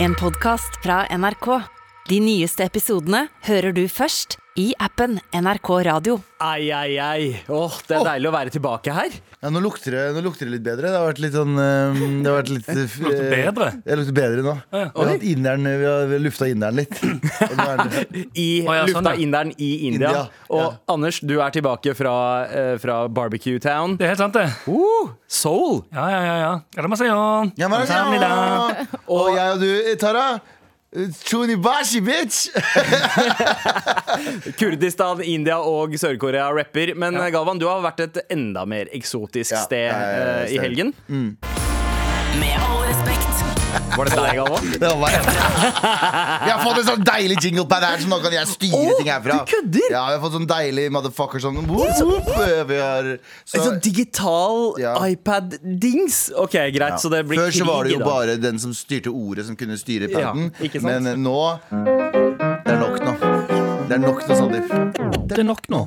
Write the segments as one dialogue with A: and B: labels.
A: En podcast fra NRK. De nyeste episodene hører du først i appen NRK Radio.
B: Ai, ai, ai. Åh, det er deilig å være tilbake her.
C: Ja, nå lukter, det, nå lukter det litt bedre. Det har vært litt sånn eh, Det har vært litt uh,
D: Lukter bedre?
C: Det lukter bedre nå. Vi har, inderen, vi har, vi har lufta inderen litt.
B: I
D: oh, ja,
B: lufta
D: sånn, ja.
B: inderen i India.
C: India,
B: Og
C: ja.
B: Anders, du er tilbake fra, uh, fra Barbecue Town.
D: Det er helt sant, det.
B: Uh, soul.
D: Ja, ja, ja. ja.
C: Ja. Og jeg og du, Tara. Chunibashi, bitch!
B: Kurdistan, India og Sør-Korea rapper. Men ja. Galvan, du har vært et enda mer eksotisk
C: Ja,
B: sted eh, i helgen.
A: Mm.
B: Var det deg, Galvan?
C: Det var meg. Jeg har fått en sånn deilig jingle pad her, så nå kan jeg styre
B: Å,
C: ting herfra.
B: du kødder?
C: Ja, vi har fått sånn deilig motherfucker sånn whoop, whoop, vi har, så,
B: En sånn digital
C: Ja.
B: iPad-dings. Ok, greit, så det blir
C: Før så var det jo
B: dag.
C: bare den som styrte ordet, som kunne styre
B: Ja,
C: paden.
B: ikke sant?
C: Men nå Det er nok nå. Det er nok nå, Sandeep.
D: Det er nok nå.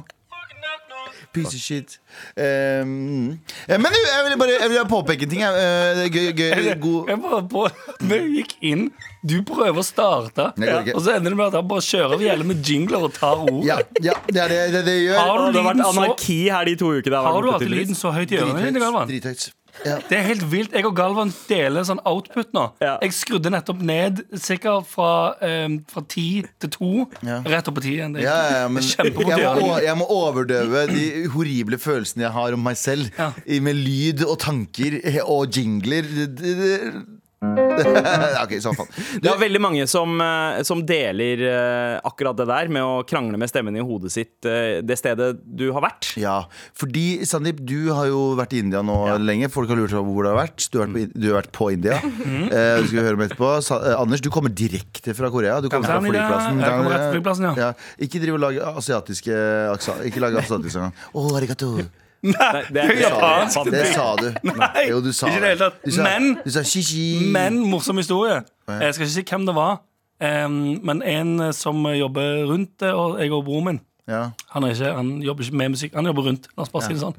C: Piece of shit. Um, men du, jeg vil bare jeg vil påpeke en ting. er gøy, gøy, god
D: Jeg bare på, Vi gikk inn, du prøver å starte, og så ender det med at han bare kjører vi gjelder med jingler og tar ord.
C: Ja, ja, det er det det, det gjør.
D: Har du
B: det har vært anarki her de to ukene.
D: har du hatt lyden så høyt i ørene
C: Drithøyt. Ja.
D: Det er helt vilt. Jeg og Galvan deler sånn output nå.
B: Ja.
D: Jeg skrudde nettopp ned sikkert fra, um, fra ti til to.
C: Ja.
D: Rett opp på ti igjen.
C: Jeg må, jeg må overdøve de horrible følelsene jeg har om meg selv.
D: Ja.
C: Med lyd og tanker og jingler. Det- det-
B: er veldig mange som, eh, som deler eh, akkurat det der med å krangle med stemmen i hodet sitt eh, det stedet du har vært.
C: Ja, fordi Sandeep, du har jo vært i India nå lenge. Folk har lurt på hvor du har vært. Du har vært på, du har vært på India.
D: Mm.
C: eh, det skal høre om etterpå. Sa, eh, Anders, du kommer direkte fra Korea. Du kommer fra flyplassen.
D: Fra flyplassen, ja.
C: Ikke driv og lag asiatiske aksa- Ikke lag asiatiske sanger. Oh, arigato.
B: Nei, det,
D: er japansk.
C: Det sa du.
D: Nei,
C: Jo, du sa
D: ikke i det hele tatt.
C: Du sa,
D: Men-
C: du sa shishi.
D: Men morsom historie. Jeg skal ikke si hvem det var. um, men en som jobber rundt det, og jeg og broren min.
C: ja.
D: Han, er ikke, han jobber ikke med musikk, han jobber rundt. La oss bare si det sånn.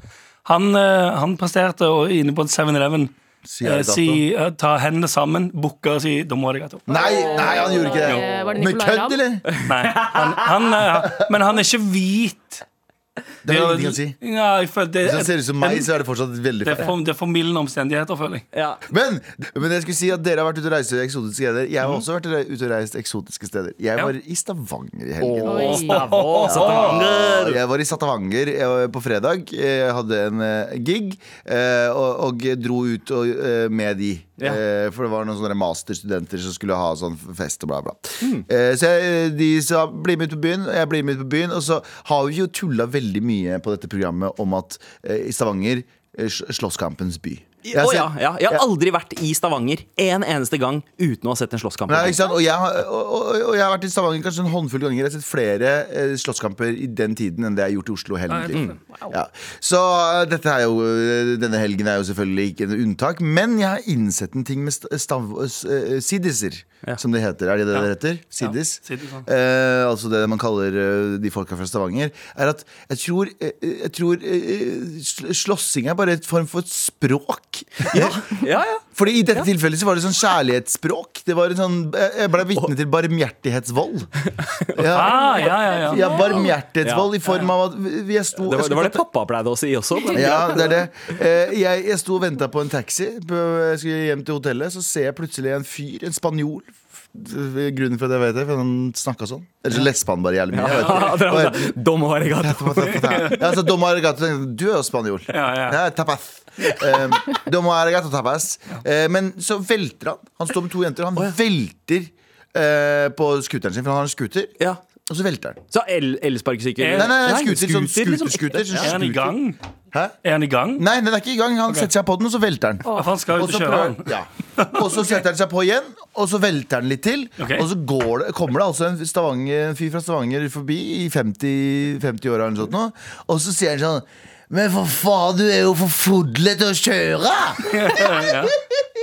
D: Han, eh, han presterte å inne på 7-Eleven
C: Si
D: eh, si, eh, ta hendene sammen, bukke og si 'domo arigato'.
C: Nei, nei, han gjorde ikke det.
E: Var det
C: Med kødd, eller?
D: Nei, han, han, men han er ikke hvit.
C: Det har ingenting å si.
D: Ja, jeg føler det,
C: Hvis han ser ut som meg, så er det fortsatt veldig
D: det, er for, det er formildende omstendigheter, føler jeg.
B: ja.
C: Men, men jeg skulle si at dere har vært ute og reist eksotiske steder. Jeg har også vært ute og reist eksotiske steder. Jeg
D: Ja.
C: var i Stavanger i helgen.
B: Stavås, Stavanger.
C: Jeg var i Stavanger på fredag. Jeg hadde en eh, gig eh, og, og dro ut og, eh, med de.
B: Ja.
C: Eh, for det var noen sånne masterstudenter som skulle ha sånn fest og bla, bla.
B: Mm.
C: Eh, så jeg, de sa bli med ut på byen, og jeg blir med ut på byen. Og så har vi jo tulla veldig mye på dette programmet om at eh, i Stavanger eh, Slåsskampens by. Jeg har
B: ja, ja. Jeg har aldri vært i Stavanger en eneste gang uten å ha sett en slåsskamp.
C: Nei, ikke sant? Og, jeg, har- og, og, jeg har vært i Stavanger kanskje en håndfull ganger. Jeg har sett flere eh, slåsskamper i den tiden enn det jeg har gjort i Oslo hele mitt liv.
D: Mm.
C: Ja. Så eh, dette er jo, eh, denne helgen er jo selvfølgelig ikke en unntak. Men jeg har innsett en ting med st- stav, eh, siddiser,
B: Ja.
C: som det heter. Er det det
D: Ja.
C: det heter? Siddis?
D: Ja, siddis, ja.
C: Eh, altså det man kaller eh, de folka fra Stavanger. Er at jeg tror, eh, jeg tror eh, slåssing er bare et form for et språk.
B: Ja, ja, ja.
C: Fordi i dette tilfellet så var det sånn kjærlighetsspråk. Det var en sånn, Jeg ble vitne til barmhjertighetsvold. Ja,
D: Ah, ja, ja, ja.
C: ja barmhjertighetsvold
B: Ja.
C: i form av at vi- jeg sto
B: Det var
C: jeg
B: det, var det pappa pleide å si også. Men
C: ja, det er det. Eh, Jeg, jeg sto og venta på en taxi. Jeg skulle hjem til hotellet. Så ser jeg plutselig en fyr, en spanjol. Grunnen for at jeg vet det, for han snakka sånn. Eller så lespa han bare jævlig mye. Jeg
B: Ja,
C: vet
B: det
C: ikke.
B: var det. Dom og arigato.
C: Ja, så Domo arigato. Du er jo spanjol.
D: Ja, ja.
C: tapas. Um, domo arigato tapas. Eh, men så velter han. Han står med to jenter, han velter eh, på scooteren sin, for han har en scooter.
B: Ja.
C: Og så velter han.
B: Så el- elsparkesykkel
D: Nei,
C: Nei, nei, nei, skuter, sånn
B: skuter, liksom,
C: scooter,
B: ekte.
D: Er han i gang?
C: Hæ?
D: Er han i gang?
C: Nei, den er ikke i gang. Han setter seg på den, og så velter han.
D: Oh. han skal
C: så,
D: og kjøre
C: prøver, ja. og så setter han seg på igjen, og så velter han litt til.
D: Okay.
C: Og så går det, kommer det altså en, Stavanger, en fyr fra Stavanger forbi i 50, 50 år eller noe sånt, nå, og så sier han sånn Men for faen, du er jo for fodlet til å kjøre!
D: Ja.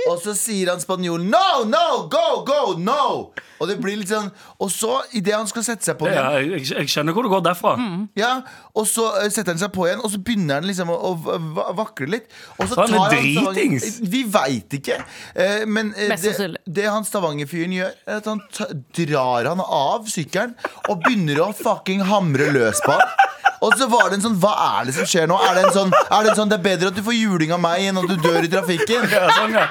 C: Og så sier han spanjolen no, no, go, go, no! Og det blir litt sånn Og så, idet han skal sette seg på igjen
D: Ja, jeg, jeg- skjønner hvor det går derfra.
C: Ja, og så eh, setter han seg på igjen, og så begynner han liksom å, å va- vakle litt. Og så
D: Så han
C: tar Stavanger-
D: dritings.
C: Vi veit ikke. Eh, men eh, det, det han Stavanger-fyren gjør, er at han drar han av sykkelen og begynner å fucking hamre løs på han. Og så var det en sånn Hva er det som skjer nå? Er det en sånn Er det, en sånn, det er bedre at du får juling av meg enn at du dør i trafikken?
D: Ja, sånn, ja.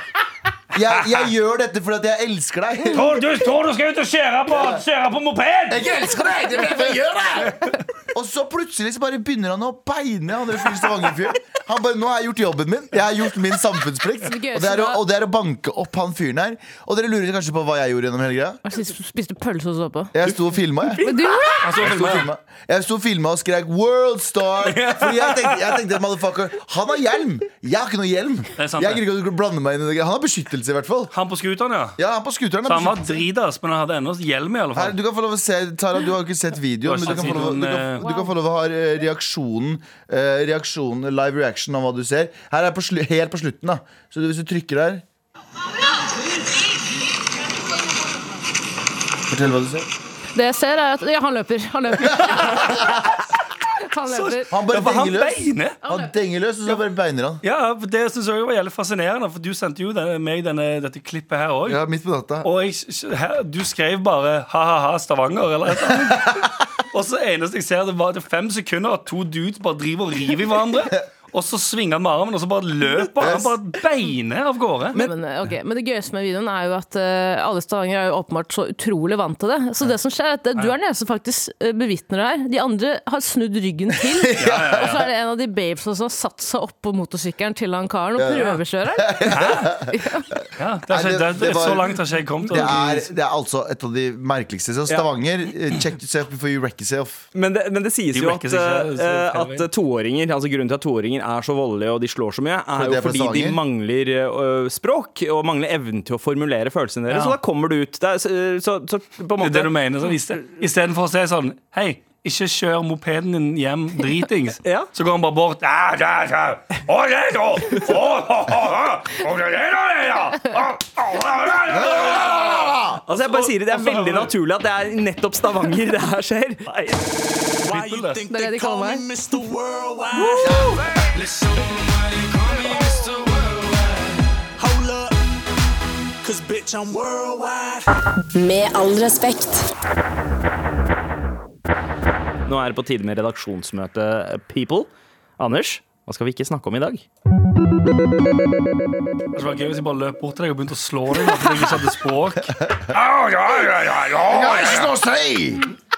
C: Jeg, jeg gjør dette fordi jeg elsker deg.
D: Tror du, tror du skal ut og kjøre på, kjøre på moped?
C: Jeg elsker deg! Det er derfor jeg gjør det! Og så plutselig så bare begynner han å beine andre fyren Stavanger-fyren. Han bare, nå har jeg gjort jobben min. Jeg har gjort min samfunnsplikt. Og det, er å, og det er å banke opp han fyren her. Og dere lurer kanskje på hva jeg gjorde gjennom helga?
E: Jeg spiste- pølse og så på.
C: Jeg sto og filma, jeg.
D: Han
C: Jeg sto og filma. Og skrek 'World Star'. Fordi jeg tenkte, jeg tenkte motherfucker, han har hjelm! Jeg har ikke noe hjelm.
D: sant,
C: Jeg ikke å blande meg inn i det. Han har beskyttelse, i hvert fall.
D: Han på scooteren, ja.
C: Ja, han på scooteren
D: Så han var dritas, men han hadde ennå hjelm, i alle
C: Her,
D: fall.
C: du kan få lov å se Tara, du har ikke sett videoen, men du kan, få lov,
D: sett
C: du, kan, du kan få lov å ha reaksjonen, eh, reaksjonen Live reaction av hva du ser. Her er på slu, helt på slutten, da. Så hvis du trykker der Fortell hva du ser.
E: Det jeg ser, er at Ja, han løper. Han løper. Han løper.
C: Han bare
D: Ja, han
C: denger løs.
D: beiner.
C: Han denger løs, og så bare beiner han.
D: Ja, Det synes jeg var jævlig fascinerende, for du sendte jo denne, meg denne, dette klippet her òg.
C: Ja, midt på natta.
D: Og jeg, her, du skrev bare ha-ha-ha Stavanger, eller et eller annet. Og så eneste jeg ser, det var det er fem sekunder at to dudes bare driver og river i hverandre. Og så svinger han med armen, og så bare løper han. Bare beiner av gårde.
E: Men, ok, men det gøyeste med videoen er jo at uh, alle Stavanger er jo åpenbart så utrolig vant til det. Så det som skjer er at du er den eneste som faktisk uh, bevitner det her. De andre har snudd ryggen til. Og så er det en av de babes som har satt seg opp på motorsykkelen til han karen og prøvekjører den.
D: Ja, det er,
C: det-
D: det,
C: var-
D: så langt har ikke jeg kommet.
C: Det er, det er altså et av de merkeligste. Så Stavanger, eh, check yourself before you wreck yourself.
B: Men det, men det sies jo at, eh,
D: vei.
B: at toåringer Altså grunnen til at toåringer er så voldelige og de slår så mye, er jo
C: er
B: fordi de mangler uh, språk og mangler evnen til å formulere følelsene deres.
D: Ja.
B: Så da kommer du ut. der, er, så, så, så på en
D: er
B: måte
D: det du mener. Sånn, iste- Istedenfor å si sånn Hei, ikke kjør mopeden din hjem dritings.
B: Ja.
D: Så går han bare bort. «Ja, ja, ja. Å, det er er.
B: Altså jeg bare sier Det er veldig naturlig at det er nettopp Stavanger det her skjer.
D: Det.
E: Er det de kaller meg.
F: Med all respekt.
B: Nå er det på tide med redaksjonsmøte People. Anders, hva skal vi ikke snakke om i dag?
D: Det var gøy hvis jeg bare løp bort til deg og begynte å slå deg fordi jeg ikke hadde språk. Jeg ja, ja, ja, ja, ja.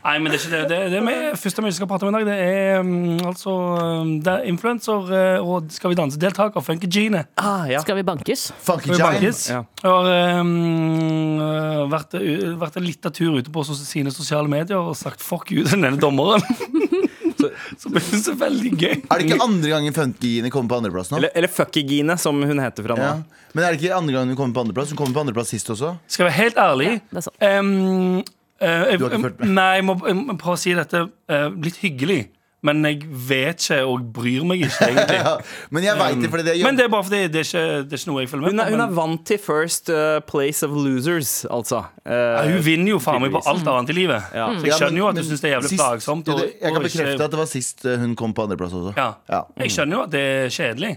D: Nei, men det er ikke det. Det, det er med, første vi skal prate om i dag, det er um, altså um, Det er influenser uh, og Skal vi danse-deltaker, Funky Gene.
B: Ah, ja.
E: Skal vi bankes?
C: Funky
D: Skal vi bankes?
B: Ja.
D: Jeg har um, vært, uh, vært en liten tur ute på sine sosiale medier og sagt fuck you til denne dommeren. Så så det så veldig gøy.
C: Er det ikke andre gangen Funkygine kommer på andreplass nå?
B: Eller, eller Fuckygine, som hun heter fra nå.
C: Ja. Men er det ikke andre gangen hun kommer på andreplass? Hun kommer på andreplass sist også.
D: Skal jeg være helt ærlig
E: det er sant.
D: um,
C: Du har ikke fulgt med?
D: Nei, jeg må, jeg må prøve å si dette uh, litt hyggelig. Men jeg vet ikke og bryr meg ikke, egentlig.
C: Ja. Men jeg vet det, fordi det
D: Men det er bare fordi det er ikke, det er ikke noe jeg følger med på.
B: hun er vant til first uh, place of losers, altså. Uh,
D: Ja, hun vinner jo faen meg på alt annet i livet.
B: Ja.
D: Så jeg skjønner jo at du syns det er jævlig
C: sist-
D: plagsomt. Og-
C: Jeg kan
D: bekrefte ikke-
C: at det var sist eh, hun kom på andreplass også.
D: Ja.
C: Ja.
D: Jeg skjønner jo at det er kjedelig.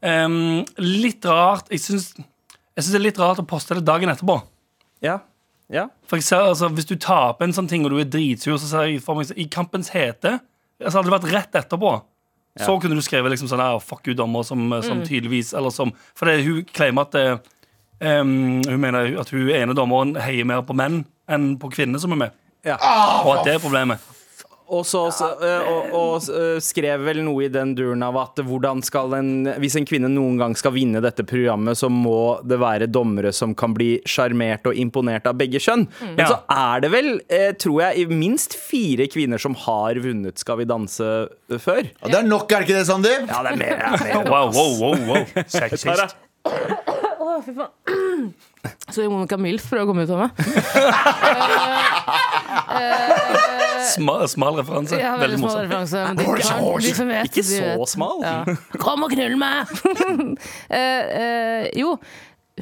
D: Um, litt rart jeg syns det er litt rart å poste det dagen etterpå.
B: ja. Ja.
D: For jeg ser, altså, Hvis du taper en sånn ting og du er dritsur, så ser jeg for meg I kampens hete altså, Hadde det vært rett etterpå, så kunne du skrevet liksom sånn her Fuck you, dommer, som, som tydeligvis Eller som For det, hun claimer at eh, um, Hun mener at hun ene dommeren heier mer på menn enn på kvinner som er med.
B: Ja.
D: Og at det er problemet.
B: Og så så, øh, og, og øh, skrev vel noe i den duren av at hvordan skal en Hvis en kvinne noen gang skal vinne dette programmet, så må det være dommere som kan bli sjarmert og imponert av begge kjønn. Men
D: Ja.
B: så er det vel, eh, tror jeg, i minst fire kvinner som har vunnet Skal vi danse før.
C: Ja, det er nok, er det ikke det, Sandeep?
B: Ja, det er mer. Ja, mer.
D: Wow, wow, wow, wow. Sexist.
E: Å, fy faen. Så Monica Milf prøver å komme ut av meg.
D: smal, smal referanse.
E: Ja, veldig
D: Veldig
E: smal referanse. Men de, kan, de vet,
B: Ikke så smal.
E: Ja. Kom og knull meg! uh, uh, jo,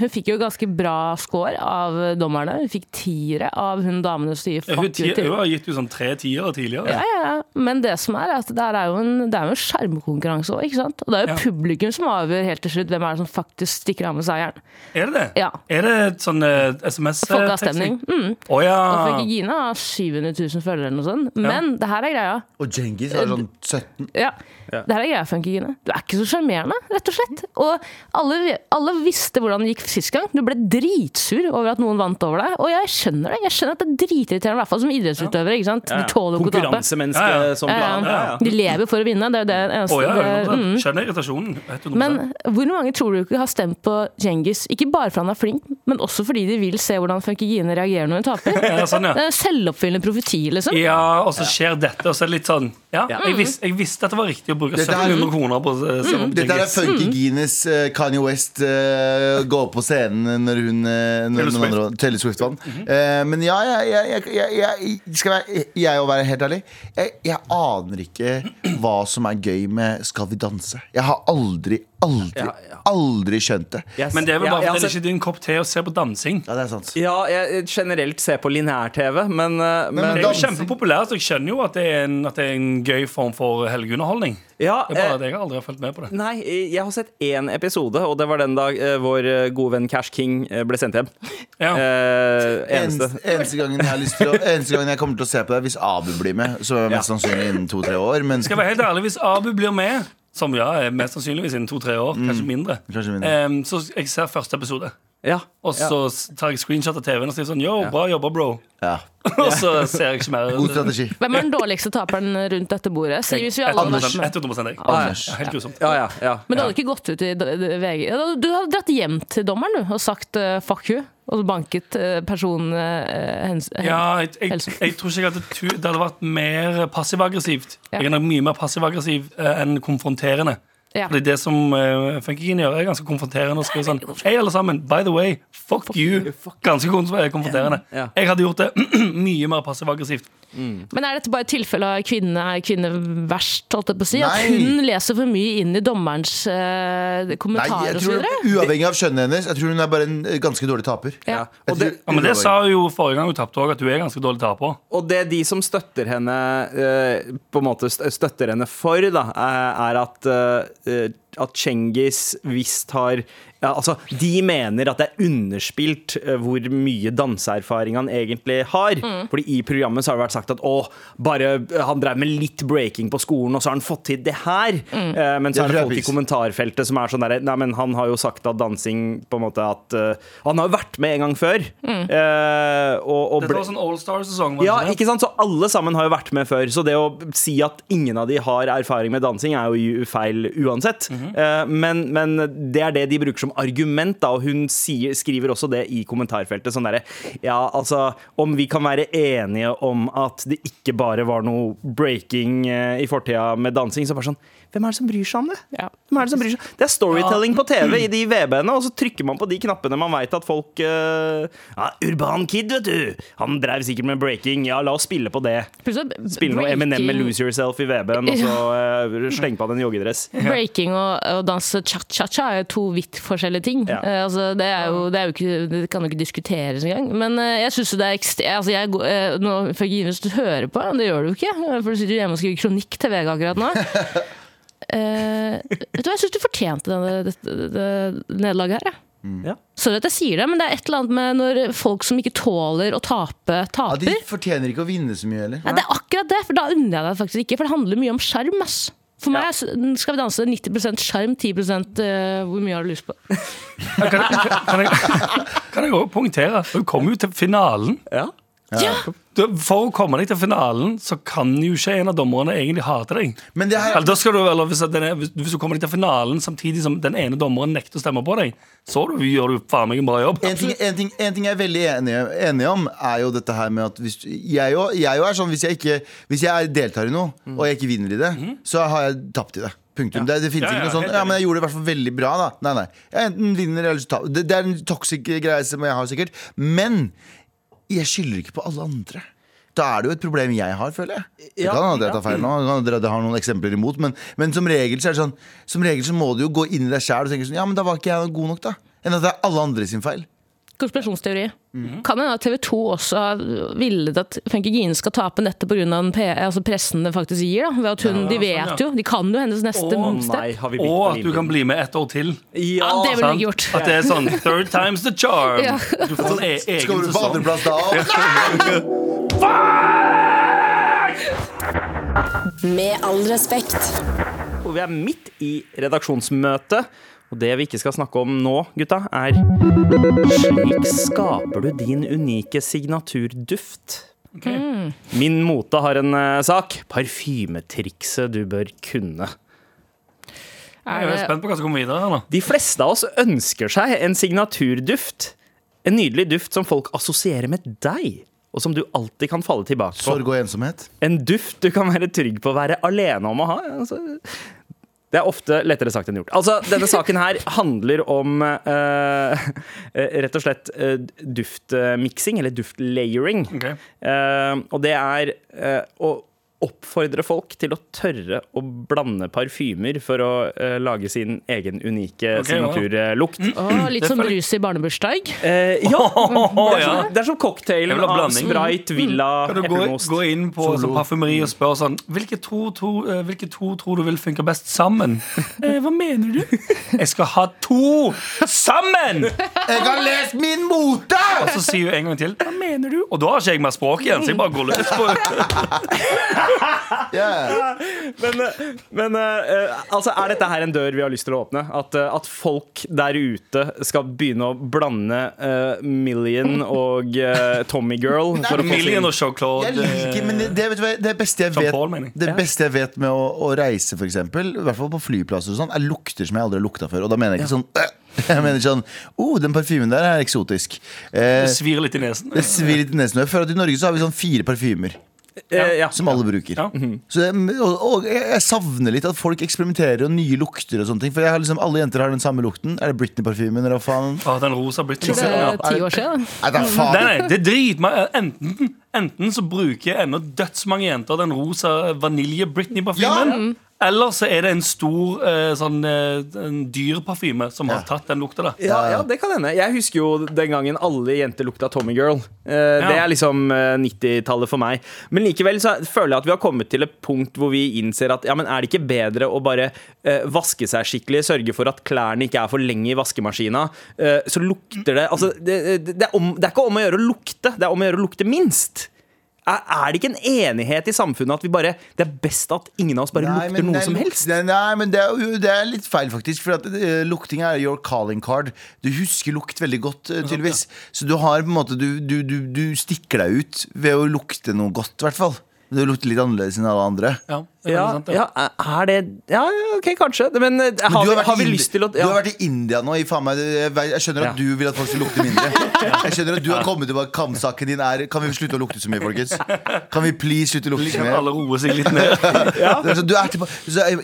E: hun fikk jo ganske bra score av dommerne. Hun fikk tiere av hun damene som sier fuck you til.
D: hun har gitt jo sånn tre tiere tidligere.
E: Ja, ja, ja. Men det som er, er at det er jo en, det er jo en skjermkonkurranse òg, ikke sant? Og det er jo
D: Ja.
E: publikum som avgjør helt til slutt hvem er det som faktisk stikker av med seieren.
D: Er det det?
E: Ja.
D: Er det sånn uh, SMS-teksting?
E: Folkeavstemning. Mm.
D: Oh, ja.
E: Og Funky Gina har 700 000 følgere eller noe sånt. Men det her er greia.
C: Og Djengis har sånn 17.
E: Ja. Det her er greia, Funky Gine. Du er ikke så sjarmerende, rett og slett. Og alle, alle visste hvordan det gikk sist gang. Du ble dritsur over at noen vant over deg. Og jeg skjønner det. Jeg skjønner at det er dritirriterende, i hvert fall som idrettsutøvere. ikke sant? De tåler jo ikke å tape.
B: Konkurransemenneske
D: Ja, ja.
B: som plan.
E: ja.
B: Ja, ja.
E: De lever for å vinne. Det er jo det eneste.
D: Oh, ja,
E: det
D: 100%.
E: mm.
D: Skjønner irritasjonen. 100%.
E: Men hvor mange tror du ikke har stemt på Djengis? Ikke bare fordi han er flink, men også fordi de vil se hvordan funkygine reagerer når hun taper.
D: Ja, sånn, ja.
E: Det er en selvoppfyllende profeti, liksom.
D: Ja, og så skjer dette, og så er det litt sånn Ja, jeg, vis, jeg visste at det var riktig å bruke
C: Dette er-
D: 1700 kroner på å se
C: Dette er
D: funkygines
C: Funky Gines eh, Kanye West uh, gå opp på scenen når hun
D: Taylor
C: når noen andre- Taylor Swift vant. Eh, men ja, jeg, jeg, jeg, jeg, Skal være, jeg være helt ærlig jeg, jeg aner ikke hva som er gøy med Skal vi danse. Jeg har aldri, aldri,
B: Ja, ja.
C: aldri skjønt det.
B: Yes.
D: Men det er vel bare
B: ja,
D: fordi det ikke er din kopp te å se på dansing.
C: Ja, det er sant.
B: Ja, jeg generelt ser på lineær-TV, men, eh, men,
C: men
D: Det er jo
C: dansing-
D: kjempepopulært, så jeg skjønner jo at det er en, at det er en gøy form for helgeunderholdning.
B: ja,
D: Det er bare
B: eh,
D: at jeg har aldri har fulgt med på det.
B: Nei, jeg har sett én episode, og det var den dag eh, vår gode venn Cash King ble sendt hjem.
D: Ja.
B: Eh, eneste.
C: Eneste, eneste, gangen jeg har lyst til å, eneste gangen jeg kommer til å se på det, er hvis Abu blir med. Så er det mest sannsynlig innen to-tre år. Men
D: Skal jeg være helt ærlig, Hvis Abu blir med, som ja, mest sannsynligvis innen to-tre år, kanskje mindre,
C: Kanskje mindre.
D: Um, så jeg ser første episode.
B: Ja.
D: Og så tar jeg screenshot av TV-en og sier sånn Yo, bra jobba, bro.
C: ja,
D: Og så ser jeg ikke mer.
C: god strategi.
E: Hvem er den dårligste taperen rundt dette bordet? Si hvis vi alle Anders. vært
D: 100
E: med.
D: 100 jeg.
C: Anders.
D: Ja, helt grusomt.
B: Ja, ja, ja.
E: Men du hadde ikke gått ut i VG Du hadde dratt hjem til dommeren du og sagt uh, 'fuck you', og så banket uh, personen eh, hens,
D: Ja, jeg, jeg, jeg tror ikke jeg hadde tu Det hadde vært mer passiv-aggressivt.
E: Ja.
D: Jeg er nok mye mer passiv-aggressiv enn konfronterende.
E: Ja.
D: Fordi det som uh, Funkygine gjør, er ganske konfronterende. Og skriver sånn Hei, alle sammen. By the way, fuck, you. Ganske konf- konfronterende.
B: Ja.
D: Jeg hadde gjort det mye mer passiv-aggressivt.
E: Men er dette bare et tilfelle av kvinne er kvinne verst, holdt jeg på å si? At hun leser for mye inn i dommerens eh,
C: Nei,
E: kommentarer
C: jeg
E: og så
C: tror. Uavhengig av kjønnet hennes, jeg tror hun er bare en eh, ganske dårlig taper.
E: Ja.
B: Det-
C: tror-
D: Ja, men det sa hun jo forrige gang hun tapte òg, at hun er ganske dårlig taper.
B: Og det de som støtter henne uh, På en måte støtter henne for, da, er er at eh, at Cengiz visst har ja, altså, De mener at det er underspilt eh, hvor mye danseerfaring han egentlig har. Fordi i programmet så har det vært sagt at å, bare han drev med litt breaking på skolen, og så har han fått til det her. Eh, men så er det folk i kommentarfeltet som er sånn derre Nei, men han har jo sagt at dansing på en måte at uh, Han har jo vært med en gang før. eh, og, og
D: Dette var sånn All Star-sesong. var det
B: ja,
D: ikke det?
B: ikke sant? Så alle sammen har jo vært med før. Så det å si at ingen av de har erfaring med dansing, er jo feil uansett. Eh, men, men det er det de bruker som argument, da, og hun sier, skriver også det i kommentarfeltet. Sånn derre Ja, altså, om vi kan være enige om at det ikke bare var noe breaking eh, i fortida med dansing, så bare sånn Hvem er det som bryr seg om det?
E: Ja.
B: Hvem er Det som bryr seg? Det er storytelling på TV i de VB-ene, og så trykker man på de knappene man veit at folk uh, ja, Urban Kid, vet du! Han drev sikkert med breaking. Ja, la oss spille på det. Spille noe Eminem med 'Lose Yourself' i VB-en, og så uh, sleng på deg en joggedress.
E: Breaking og, og danse cha-cha-cha er to vidt forskjellige ting.
B: Ja.
E: Eh, altså, det, jo, det, jo ikke, det kan jo ikke diskuteres engang. Men uh, jeg syns det er ekstremt altså, jeg, eh, nå, Fergie, Hvis du hører på, det gjør du ikke, eh, for du sitter hjemme og skriver kronikk til VG akkurat nå. Eh, vet du hva, Jeg syns du fortjente denne, dette det, nederlaget her. jeg.
B: Ja.
E: Sorry at jeg sier det, men det er et eller annet med når folk som ikke tåler å tape,
C: Ja,
E: taper.
C: de fortjener ikke å vinne så mye heller.
E: Nei, det er akkurat det, for da unner jeg deg faktisk ikke. For det handler mye om sjarm. For meg skal vi danse 90% sjarm, 10 uh, hvor mye har du lyst på?
D: Kan jeg, kan jeg, kan jeg også poengtere? Hun kom jo til finalen.
B: Ja.
E: Ja!
D: Du, For å komme deg til finalen, så kan jo ikke en av dommerne egentlig hate deg.
C: Men det her
D: Eller, da skal du, eller hvis, denne, hvis, hvis du kommer deg til finalen samtidig som den ene dommeren nekter å stemme på deg, så du, gjør du faen meg en bra jobb.
C: en ting, en, ting, en ting jeg er veldig enig, enig om, er jo dette her med at hvis, jeg, jo, jeg jo er sånn hvis jeg, ikke, hvis jeg deltar i noe, og jeg ikke vinner i det, så har jeg tapt i det. Punktum. Det, det finnes
D: Ja, ja,
C: ikke noe
D: sånt.
C: Ja, men jeg gjorde det i hvert fall veldig bra, da. Nei, nei. Jeg enten vinner eller så taper. Det, det er en toxic greie som jeg har, sikkert. Men jeg skylder ikke på alle andre. da er det jo et problem jeg har, føler jeg. Det kan hende jeg tar feil nå, det kan hende dere har noen eksempler imot, men, men som regel så er det sånn Som regel så må du jo gå inn i deg sjæl og tenke sånn Ja, men da var ikke jeg god nok, da. Enn at det er alle andre sin feil.
E: Konspirasjonsteori.
C: Mhm.
E: Kan hende at TV 2 også har villet at Funky Gine skal tape nettet pga. altså pressen det faktisk gir. Da. Ved at hun, de
D: sånn,
E: vet
D: ja.
E: jo, de kan jo hennes neste step.
D: Og at du kan bli med ett år til.
B: Ja,
E: Ja, det ville jeg gjort.
D: At det er sånn third time's the charm.
E: Ja.
D: Du får sånn e
C: Skal du på andreplass da?
F: Med all respekt.
B: Og vi er midt i redaksjonsmøte. Og det vi ikke skal snakke om nå, gutta, er Slik skaper du din unike signaturduft. Min mote har en uh, sak. Parfymetrikset du bør kunne.
D: Jeg er
E: jo
D: spent på hva som kommer videre nå.
B: De fleste av oss ønsker seg en signaturduft. En nydelig duft som folk assosierer med deg, og som du alltid kan falle tilbake på.
C: Sorg og ensomhet.
B: En duft du kan være trygg på å være alene om å ha. Altså, det er ofte lettere sagt enn gjort. Altså, Denne saken her handler om eh, eh, rett og slett uh, duftmiksing, eller duftlayering.
D: Okay.
B: Uh, og det er eh, å oppfordre folk til å tørre å blande parfymer for å uh, lage sin egen unike
D: okay,
B: signaturlukt.
E: Å, litt som brus i barnebursdag.
B: Uh, ja, det er
D: ja.
B: som, det er som cocktailen av
D: blanding.
B: Sprite, Villa,
D: Kan du gå, gå inn på sånn parfymeri og spør sånn hvilke to, to, uh, hvilke to tror du vil funke best sammen? Eh, hva mener du? Jeg skal ha to sammen!
C: Jeg har lest min mote!
D: Og så sier hun en gang til hva mener du? Og da har ikke jeg mer språk igjen, så jeg bare går løs på
C: Yeah.
B: Men, eh, men eh, altså, er dette her en dør vi har lyst til å åpne? At, eh, at folk der ute skal begynne å blande uh, Million og uh, Tommy Girl? For å
D: Million og Jean-Claude.
C: Jeg liker, men det, det, vet du hva, det beste jeg vet
D: Paul.
C: Det beste jeg vet med å, å reise, for eksempel, i hvert fall på flyplasser, og sånn, er lukter som jeg aldri har lukta før. Og da mener jeg ikke sånn øh, Jeg mener sånn oh, den parfymen der er eksotisk. Eh,
D: Det svir litt i nesen.
C: det svir litt i nesen. Jeg føler at I Norge så har vi sånn fire parfymer
B: eh, ja.
C: som alle bruker.
D: Ja.
C: Så jeg, og, og jeg jeg savner litt at folk eksperimenterer og nye lukter og sånne ting. For jeg har liksom, alle jenter har den samme lukten. Er det Britney-parfymen? Eller hva faen?
D: Å, den rosa Britney.
E: Det er ti år siden.
C: Nei, da
D: Nei,
C: faen.
D: nei, det er dritmange enten, enten så bruker ennå dødsmange jenter den rosa vanilje-Britney-parfymen. Eller så er det en stor eh, sånn eh, en dyr som har tatt den lukta der.
B: Ja, ja, det kan hende. Jeg husker jo den gangen alle jenter lukta Tommy Girl. Eh, Det
D: Ja.
B: er liksom eh, 90-tallet for meg. Men likevel så føler jeg at vi har kommet til et punkt hvor vi innser at ja, men er det ikke bedre å bare eh, vaske seg skikkelig, sørge for at klærne ikke er for lenge i vaskemaskina, eh, så lukter det Altså, det, det, er om, det er ikke om å gjøre å lukte, det er om å gjøre å lukte minst. Er, er det ikke en enighet i samfunnet at vi bare Det er best at ingen av oss bare
C: Nei,
B: lukter
C: men
B: noe
C: er
B: som helst?
C: Nei, nei, men det er, det er litt feil, faktisk. For at uh, lukting er your calling card. Du husker lukt veldig godt, uh, tydeligvis. Så du har på en måte du, du, du, du stikker deg ut ved å lukte noe godt, i hvert fall. Du lukter litt annerledes enn alle andre.
D: Ja,
B: Ja,
D: sant, det.
B: ja, er det Ja, ok, kanskje. Men, eh,
C: Men
B: har,
C: har,
B: vi, har vi lyst til å
C: du har vært i India nå. I faen meg, jeg, jeg skjønner at
B: Ja.
C: du vil at folk skal lukte mindre. Jeg skjønner at du har kommet tilbake kamsaken din er Kan vi slutte å lukte så mye, folkens? Kan vi please slutte å lukte så mye?
D: alle roe seg litt ned?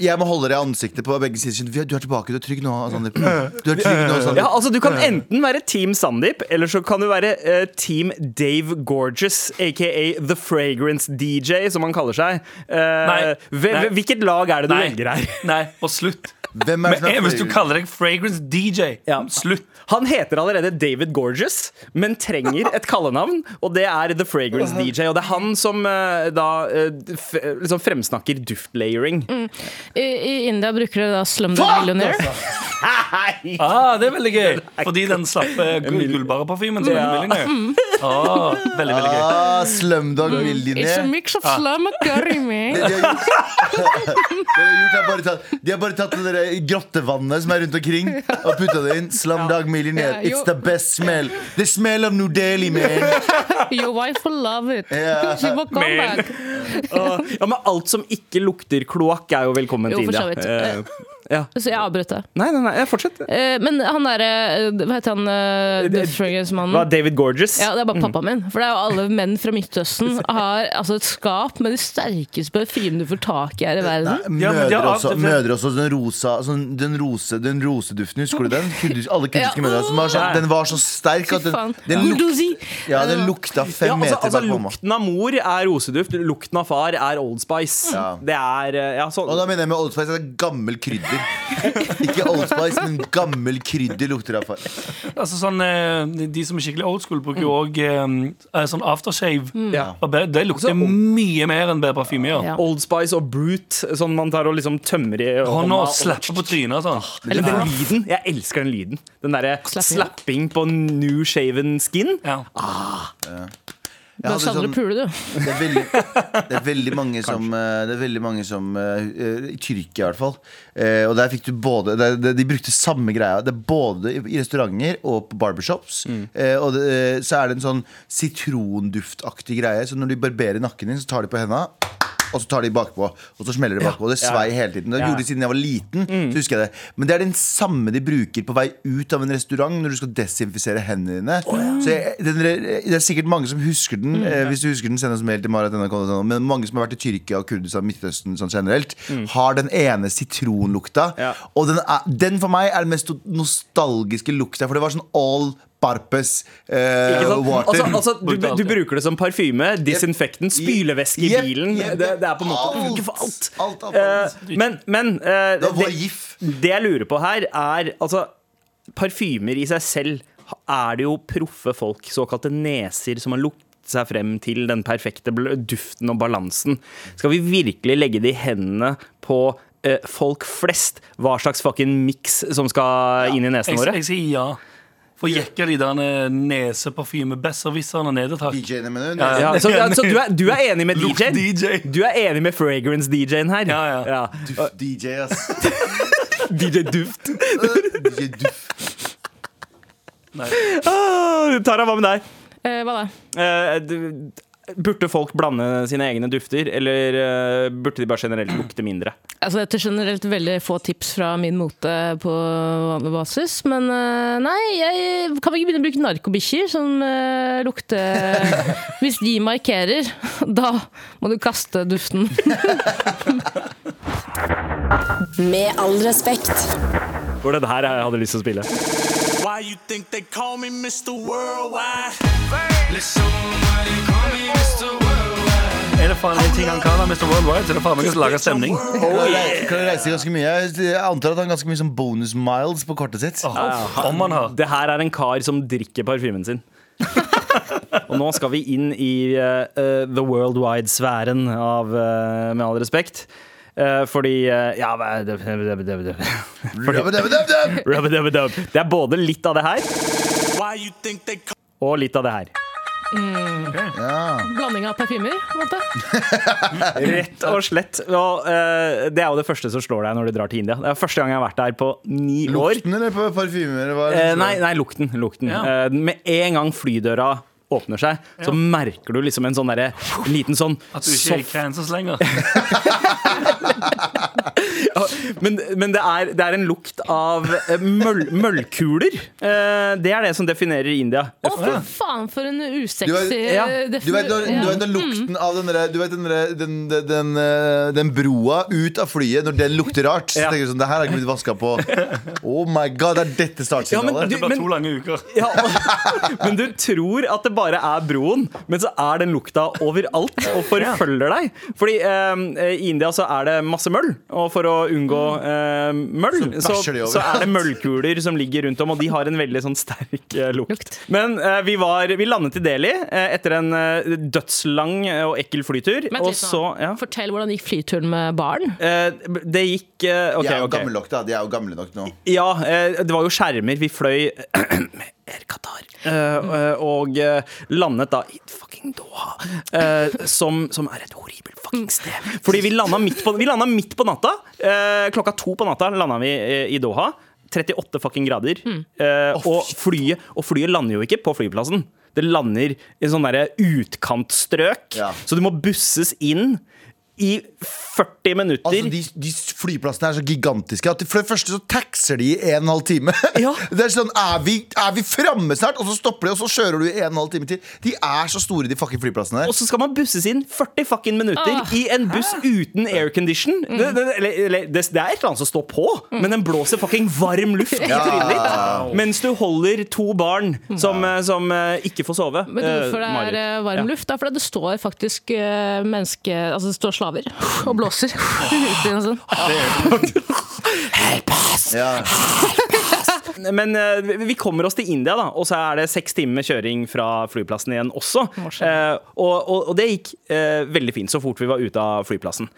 C: Jeg må holde deg i ansiktet på begge sider. Du er tilbake, du er trygg nå, Sandeep. Du er trygg nå, Sandeep.
B: Ja, altså Du kan enten være Team Sandeep, eller så kan du være uh, Team Dave Gorgeous, aka The Fragrance DJ, som han kaller seg. Uh,
D: Nei.
B: Hve-
D: Nei.
B: Hvilket lag er det du
D: Nei.
B: velger her?
D: Nei, og slutt.
C: Hvem er
D: Men, eh, hvis du kaller deg Fragrance DJ,
B: Ja.
D: slutt.
B: Han heter allerede David Gorgeous, men trenger et kallenavn, og det er The Fragrance DJ. Og det er han som eh, da eh, f liksom fremsnakker duftlayering.
E: I, I India bruker de da Slumdog Millionaire.
D: Ah, det er veldig gøy. Fordi den slappe gullbare-parfymen som er Millionaire. Ah, veldig, veldig gøy.
C: Ah, Slumdog
E: It's a
C: Millionaire.
E: mix of slum and curry, man.
C: De har bare tatt, de har bare tatt det der grottevannet som er rundt omkring, og putta det inn. Slumdog Millionaire. It's the best smell. The smell of New Delhi, man.
E: Your wife will love it.
C: Yeah.
E: She will come
D: Man.
E: back.
B: Ja, Men alt som ikke lukter kloakk, er jo velkommen
E: Jo,
B: til India.
E: Så.
B: Eh, Ja.
E: så jeg avbrøt det.
B: Nei, nei, nei, fortsett.
E: Eh, men han derre eh, Hva heter han? Uh, Death Strangers-mannen?
B: David Gorgeous?
E: Ja, det er bare pappaen min. For det er jo alle menn fra Midtøsten har altså et skap med de sterkeste parfymene du får tak i her i verden.
C: Nei, mødre,
D: er-
C: også, mødre også, den rosa sånn, Den rose Den roseduften, husker du den? Alle kurdiske
E: Ja.
C: mødre som var så, Den var så sterk at den, den, luk, ja, den lukta fem
B: Ja, altså,
C: meter
B: altså
C: bak mamma.
B: Lukten av mor er roseduft, lukten av far er Old Spice.
C: Ja.
B: Det er eh, ja, sånn
C: Og da mener jeg med Old Spice det er gammel krydder. Ikke Old Spice, men gammel krydder lukter av far.
D: Altså sånn, eh, de- som er skikkelig old school, bruker jo òg sånn aftershave.
B: Ja.
D: Det lukter mye mer enn bedre parfyme gjør.
E: Ja.
B: Old Spice og Brute, sånn man tar og liksom tømmer i
D: Hånda og slapper på trynet sånn.
B: Eller den lyden. Jeg elsker den lyden. Den derre
E: Slapping.
B: slapping på new shaven skin.
D: Ja.
C: Jeg Hadde
E: savner
C: sånn-
E: pule, du.
C: Det er veldig, det er veldig mange som, eh, det er veldig mange som eh, eh, I Tyrkia, i hvert fall. Eh, og der fikk du både det, det, De brukte samme greia. Det er både i restauranter og på barbershops. Eh, og det, så er det en sånn sitronduftaktig greie. Så når de barberer nakken din, så tar de på henda. Og så tar de bakpå, og så smeller de bakpå. Det svei hele tiden. Det gjorde de siden jeg var liten. Så husker jeg det Men det er den samme de bruker på vei ut av en restaurant når du skal desinfisere hendene dine. Så jeg, den, det er sikkert mange som husker den. Eh, hvis du husker den, send oss mail til marat.nrk.no. Men mange som har vært i Tyrkia og Kurdistan, Midtøsten sånn generelt, har den ene sitronlukta.
B: Ja.
C: Og den, er, den for meg er den mest nostalgiske lukta, for det var sånn all purpose eh, water.
B: Altså, altså, du, du bruker det som parfyme, disinfekten, spylevæske i bilen. Det, det er på en måte
C: alt.
B: ikke for alt.
C: Alt, alt,
B: Eh,
C: alt.
B: men men eh,
C: Det
B: det, det jeg lurer på her, er altså Parfymer i seg selv er det jo proffe folk, såkalte neser, som har luktet seg frem til den perfekte duften og balansen. Skal vi virkelig legge det i hendene på eh, folk flest hva slags fucking miks som skal inn i nesene
D: Jeg,
B: våre?
D: jeg sier ja. For jekker de der neseparfyme-besserwisserne ned et hakk.
C: DJ-ene, mener du?
D: Ja,
B: Ja, så, så du, er, du er enig med DJ-en?
D: DJ.
B: Du er enig med fragrance-DJ-en her?
D: Ja, ja.
C: Duft DJ, ass.
B: DJ Duft.
C: DJ Duft.
B: Ah, Tara, hva med deg?
E: Eh, hva da?
B: Eh, du- burde folk blande sine egne dufter, eller eh, burde de bare generelt lukte mindre?
E: Altså, dette er generelt veldig få tips fra min mote på vanlig basis. Men eh, nei, jeg kan vi ikke begynne å bruke narkobikkjer som uh, lukter Hvis de markerer, da må du kaste duften.
F: Med all respekt.
B: For det her jeg hadde lyst til å spille.
G: Why you think they call me Mr. Worldwide?
D: Er det faen en ting han kan av Mr. Worldwide, så er det faen meg å lage stemning.
C: Kan yeah. kan reise ganske mye? Jeg antar at han har ganske mye sånn bonus miles på kortet sitt.
D: Om han har.
B: Det her er en kar som drikker parfymen sin. Og nå skal vi inn i eh, the worldwide-sfæren av eh, Med all respekt. Uh, fordi uh, Ja er det- er både litt av det her og litt av det her.
E: Blanding av parfymer, på en måte.
B: Rett og slett. Og, eh, det er jo det første som slår deg når du drar til India. Det er første gang jeg har vært der på ni år.
C: Lukten eller på parfymer? Eller hva er det
B: Eh, nei, nei, lukten. lukten.
D: Ja.
B: Eh, med en gang flydøra åpner seg, så merker du liksom en sånn derre liten sånn
D: At du ikke er i
B: soft-
D: Kansas lenger.
B: Men, men det, er, det er en lukt av eh, møll, møllkuler. Eh, det er det som definerer India.
E: Å, for faen, for en usexy
C: Du vet-
B: ja.
C: Du vet, når, du vet den lukten av den, der- du vet den, den, den, den, eh, den broa ut av flyet, når den lukter rart. Så tenker du sånn, det her har ikke blitt vaska på Oh my god, det er dette
B: Ja, men
C: startsignalet.
B: du-
D: Det blir to lange uker.
B: Ja, men du tror at det bare er broen, men så er den lukta overalt og forfølger deg. Fordi um, i India så er det masse møll, og for å unngå eh, møll, så, så,
C: så,
B: er det møllkuler som ligger rundt om, og de har en veldig sånn sterk eh, lukt.
E: Lukt.
B: Men eh, vi, var, vi landet i Delhi eh, etter en eh, dødslang eh, og ekkel flytur. Og så ja.
E: Fortell hvordan gikk flyturen med barn.
B: Eh, det gikk eh, OK,
C: De er jo
B: okay.
C: gamle nok, da. De er jo gamle nok nå.
B: Ja, det var jo skjermer. Vi fløy Air Qatar. Eh, eh, og eh, landet da i fucking Doha, uh, som, som er et horribelt fucking sted. Fordi vi landa midt på, vi landet midt på natta. Uh, klokka to på natta landa vi i Doha. 38 fucking grader. Eh, og, flyet, og flyet lander jo ikke på flyplassen. Det lander i en sånn derre utkantstrøk.
C: Ja.
B: Så du må busses inn i 40 minutter.
C: Altså, de, de flyplassene er så gigantiske at for det første så taxer de i en og en halv time.
B: Ja.
C: Det er sånn, Er vi, er vi framme snart? Og så stopper de, og så kjører du i en og en halv time til. De er så store, de fucking flyplassene
B: Og så skal man busses inn 40 fucking minutter
E: Ah.
B: i en buss uten aircondition.
E: Mm.
B: Det, det, eller, eller, det, det er et eller annet som står på, men den blåser fucking varm luft i trynet ditt. Mens du holder to barn som, eh, som eh, ikke får sove.
E: Men hvorfor det
B: Eh,
E: er
B: Marit.
E: eh, varm luft? Det er fordi det står faktisk menneske... Altså det står slaver og blåser. Sånn. i us!
C: Ja.
B: Men eh, vi- kommer oss til India, da, og så er det seks timer med kjøring fra flyplassen igjen også. Eh, og, og, og det gikk eh, veldig fint så fort vi var ute av flyplassen.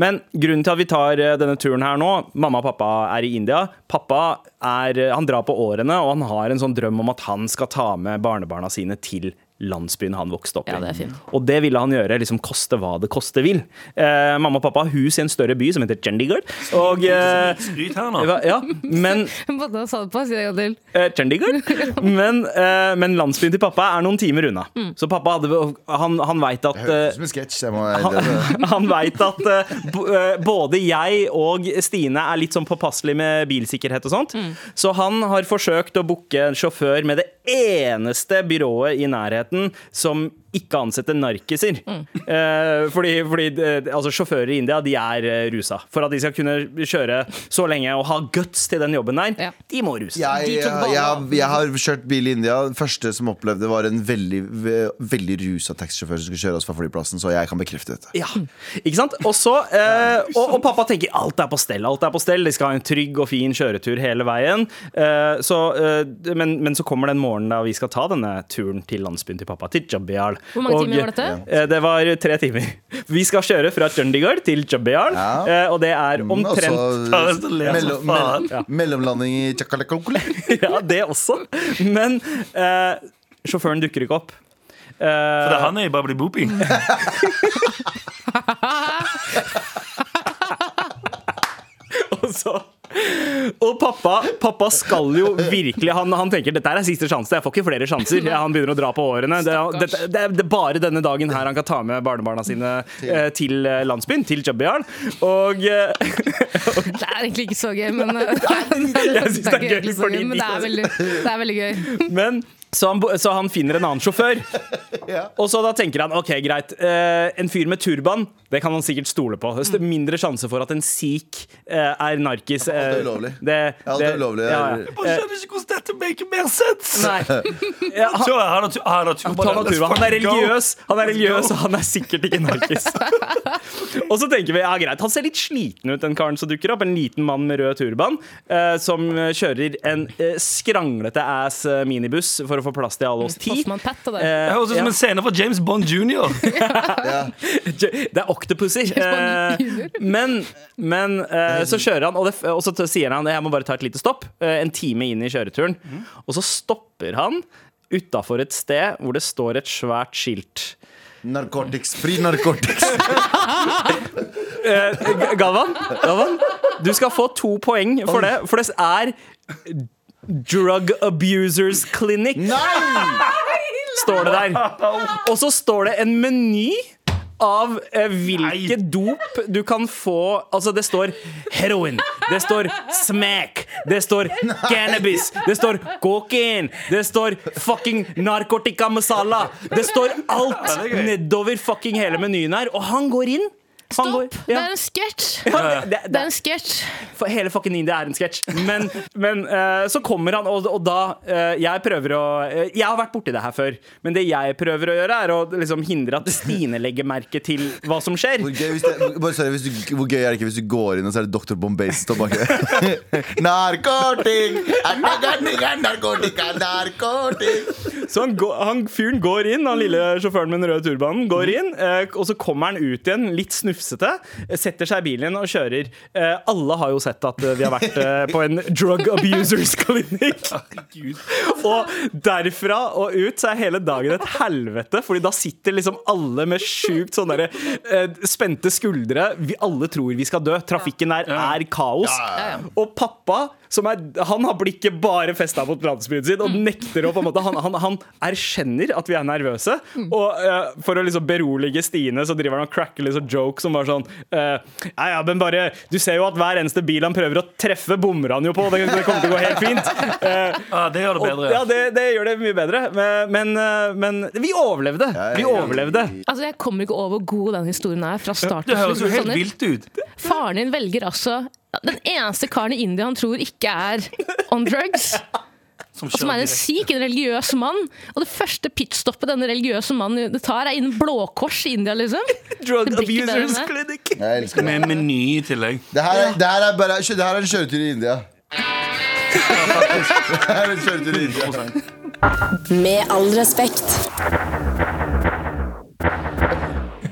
B: Men grunnen til at vi tar denne turen her nå Mamma og pappa er i India. Pappa er, han drar på årene, og han har en sånn drøm om at han skal ta med barnebarna sine til landsbyen han vokste opp i.
E: Ja, det er fint.
B: Og det ville han gjøre, liksom koste hva det koste vil. Eh, mamma og pappa har hus i en større by som heter Chandigarh. Og eh,
D: Skryt her nå.
B: ja, men
E: Måten han sa det på, si det en gang til.
B: eh, Chandigarh. Men, eh, men landsbyen til pappa er noen timer unna.
E: Mm.
B: Så pappa hadde, han, han veit at
C: Høres ut som en sketsj. jeg må-
B: han, han vet at eh, eh, både jeg og Stine er litt sånn påpasselig med bilsikkerhet og sånt.
E: Mm.
B: Så han har forsøkt å booke en sjåfør med det eneste byrået i nærheten som ikke ansette narkiser.
E: Mm.
B: Eh, fordi fordi eh, altså, sjåfører i India de er eh, rusa. For at de skal kunne kjøre så lenge og ha guts til den jobben der,
E: Ja.
B: de må ruse.
C: Jeg, jeg, jeg, jeg har kjørt bil i India. Første som opplevde, var en veldig, ve- veldig rusa taxisjåfør som skulle kjøre oss fra flyplassen, så jeg kan bekrefte dette.
B: Ja, ikke sant? Også, eh, og, og pappa tenker alt er på stell. alt er på stell De skal ha en trygg og fin kjøretur hele veien. Eh, så, eh, men, men så kommer den morgenen da vi skal ta denne turen til landsbyen til pappa, til Jabbial.
E: Hvor mange
B: Og,
E: timer var dette?
B: eh, Det var tre timer. Vi skal kjøre fra Chandigarh til Jabbial,
C: Ja.
B: eh, og det er
C: Mm,
B: omtrent
C: også
D: som
C: mellom, ja. mellomlanding i Chakalakokule.
B: Ja, det også. Men eh, sjåføren dukker ikke opp. Eh,
D: For det er han er i Babli booping
B: Og så og pappa, pappa skal jo virkelig han, han tenker dette er siste sjanse, jeg får ikke flere sjanser. Ja, han begynner å dra på årene. Det, det, det, det er bare denne dagen her han kan ta med barnebarna sine eh, til eh, landsbyen, til Jubbyarn. Og eh,
E: Det er egentlig ikke så gøy, men eh,
B: Jeg synes det er gøy fordi
E: men
B: de-
E: det er veldig, det er veldig gøy.
B: Men så han, så han finner en annen sjåfør. Og så da tenker han ok, greit. eh, en fyr med turban, det kan han sikkert stole på. Det er mindre sjanse for at en sikh eh, er narkis. eh,
C: Alt er ulovlig.
B: Det,
C: er ulovlig.
B: Ja.
D: Jeg bare skjønner ikke hvordan dette maker mer sense.
B: Nei. Ja, han,
D: han han
B: han, han er religiøs, han er religiøs og han er sikkert ikke narkis. og så tenker vi ja greit, han ser litt sliten ut, den karen som dukker opp. En liten mann med rød turban eh, som kjører en eh, skranglete ass minibuss for å få plass til alle oss ti.
E: Det.
B: Eh,
D: Det høres ut som en scene fra James Bond jr.
B: Det er octopuser. Eh, men men eh, så kjører han, og, det, og så sier han jeg må bare ta et lite stopp. en time inn i kjøreturen. Og så stopper han utafor et sted hvor det står et svært skilt.
C: Narcotics. Fri narcotics.
B: Eh, Galvan, Galvan, du skal få to poeng for det, for det er Drug Abusers Clinic,
C: Nei!
B: står det der. Og så står det en meny av eh, hvilke dop du kan få Altså, det står heroin, det står smack, det står cannabis, det står kokain, det står fucking narkotika masala. Det står alt nedover fucking hele menyen her, og han går inn.
E: Stopp!
B: går-
E: Det er en sketsj!
B: Han- det,
E: Det
B: det,
E: er en sketsj.
B: hele fucking India er en sketsj. Men, men uh, så kommer han, og, og da uh, Jeg prøver å uh, Jeg har vært borti det her før, men det jeg prøver å gjøre, er å liksom hindre at Stine legger merke til hva som skjer.
C: Hvor gøy, hvis det, bare, sorry, hvis du, hvor gøy er det ikke hvis du går inn og så er det Dr. Bombay som står bak deg? Narkotik! Narkotika, narkotika, narkotik!
B: Så han, han fyren går inn, han lille sjåføren med den røde turbanen, går inn, eh, og så kommer han ut igjen, litt snufsete, eh, setter seg i bilen og kjører. Eh, alle har jo sett at eh, vi har vært eh, på en drug abusers clinic. Og derfra og ut så er hele dagen et helvete, Fordi da sitter liksom alle med sjukt sånne der, eh, spente skuldre. Vi alle tror vi skal dø. Trafikken der er kaos. Og pappa, som er, han har blikket bare festa mot landsbyen sin og nekter å på en måte Han, han, han erkjenner at vi er nervøse. Og uh, for å liksom berolige Stine, så driver han og cracker liksom jokes som var sånn uh, Ja, ja, men bare Du ser jo at hver eneste bil han prøver å treffe, bommer han jo på. Det, det kommer til å gå helt fint. Uh,
D: Ja, det gjør det
B: og, ja, det, det gjør det mye bedre. Men, men, eh, men vi overlevde. Vi overlevde.
E: Altså, Jeg kommer ikke over hvor god den historien er fra start
D: Det høres jo helt vilt ut.
E: Faren din velger altså den eneste karen i India han tror ikke er on drugs.
D: Som,
E: Som er en
D: direkte.
E: sikh, en religiøs mann. Og det første pitstoppet denne religiøse mannen det tar, er innen Blå Kors i India, liksom.
B: Drug Abusers. Clinic.
C: med en.
D: Med meny i tillegg.
C: Det her, er, det her er bare Det her er en kjøretur i India. Det her er en kjøretur i India.
F: Med all respekt.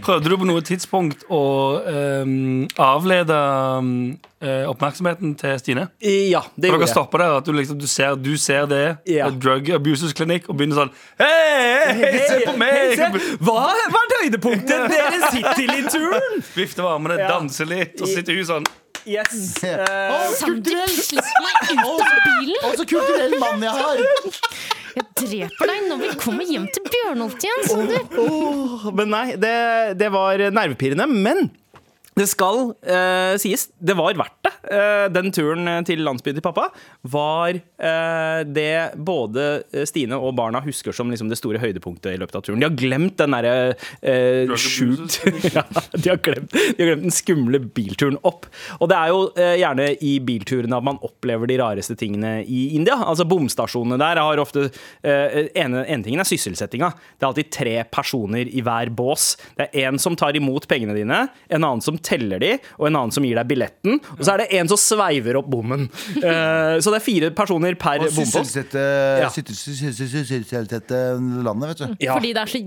D: Prøvde du på noe tidspunkt å um, avlede um, oppmerksomheten til Stine?
B: Ja, det gjorde jeg.
D: stopper der, at du, liksom, du, ser, du ser det
B: Ja.
D: Drug Abusers klinikk, og begynner sånn Hei, hei, se på meg!
B: Se, Hva var høydepunktet deres hittil i turen?
D: Vifte med armene,
B: Ja.
D: danse litt, og sitter hun sånn.
B: Yes.
C: Uh,
B: oh,
E: Sandeep, slipp meg ut av bilen!
C: Å, så kulturell mann jeg har!
E: Jeg dreper deg når vi kommer hjem til Bjørnholt igjen, Sandeep.
B: men nei, det, det var nervepirrende. Men det skal uh, sies, det var verdt det. Uh, den turen til landsbyen til pappa var uh, det både Stine og barna husker som liksom det store høydepunktet i løpet av turen. De har glemt den derre eh, sjukt ja, de, har glemt, de har glemt den skumle bilturen opp. Og det er jo eh, gjerne i bilturene at man opplever de rareste tingene i India. Altså Bomstasjonene der har ofte eh, ene, ene tingen er sysselsettinga. Det er alltid tre personer i hver bås. Det er en som tar imot pengene dine, en annen som teller de, og en annen som gir deg billetten. Og så er det en som sveiver opp bommen. Eh, så det er fire personer per
C: Og
B: bompost.
C: sysselsette
B: Ja.
C: syssel- syssel- sysselsette landet, vet du.
B: Ja.
E: Fordi det er så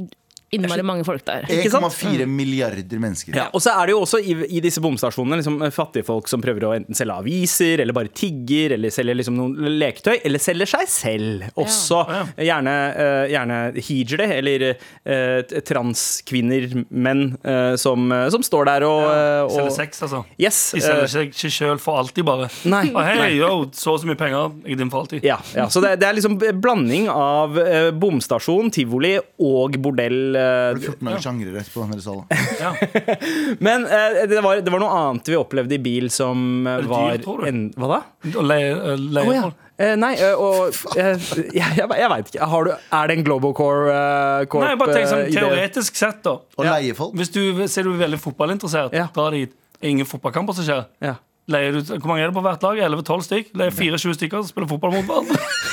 E: innmari mange folk der.
C: 1,4 milliarder mennesker.
B: Ja, og så er det jo også i, i disse bomstasjonene liksom, fattige folk som prøver å enten selge aviser, eller bare tigger, eller selger liksom, noen leketøy, eller selger seg selv også. Gjerne, uh, gjerne hijre, eller uh, transkvinner, menn, uh, som, eh, som står der og, eh, og
D: Selger sex, altså.
B: Yes.
D: De selger
B: eh,
D: seg ikke sjøl for alltid, bare.
B: Nei.
D: Og hei, yo, så og så mye penger, jeg er din for alltid.
B: ja, ja, så det, det er liksom blanding av eh, bomstasjon, tivoli og bordell. Eh,
C: Det er 14 dager sjangrere på denne salen.
D: Ja.
B: Men uh, det, var, det var noe annet vi opplevde i bil som uh,
D: det
B: var
D: dyrt, tror du?
B: en, Hva da?
D: Leie, eh, leie
B: Å ja. Eh, nei, og eh, jeg, jeg, jeg veit ikke. Har du, er det en Globocore uh, Corp
D: Nei, bare tenk sånn teoretisk sett, da.
C: Og leie folk.
D: Hvis du ser du er veldig fotballinteressert,
B: Ja.
D: er dit. Ingen fotballkamper som skjer.
B: Ja.
D: Leier du, hvor mange er det på hvert lag? 11-12 stykk? Leier 24 stykker som spiller fotball mot hverandre.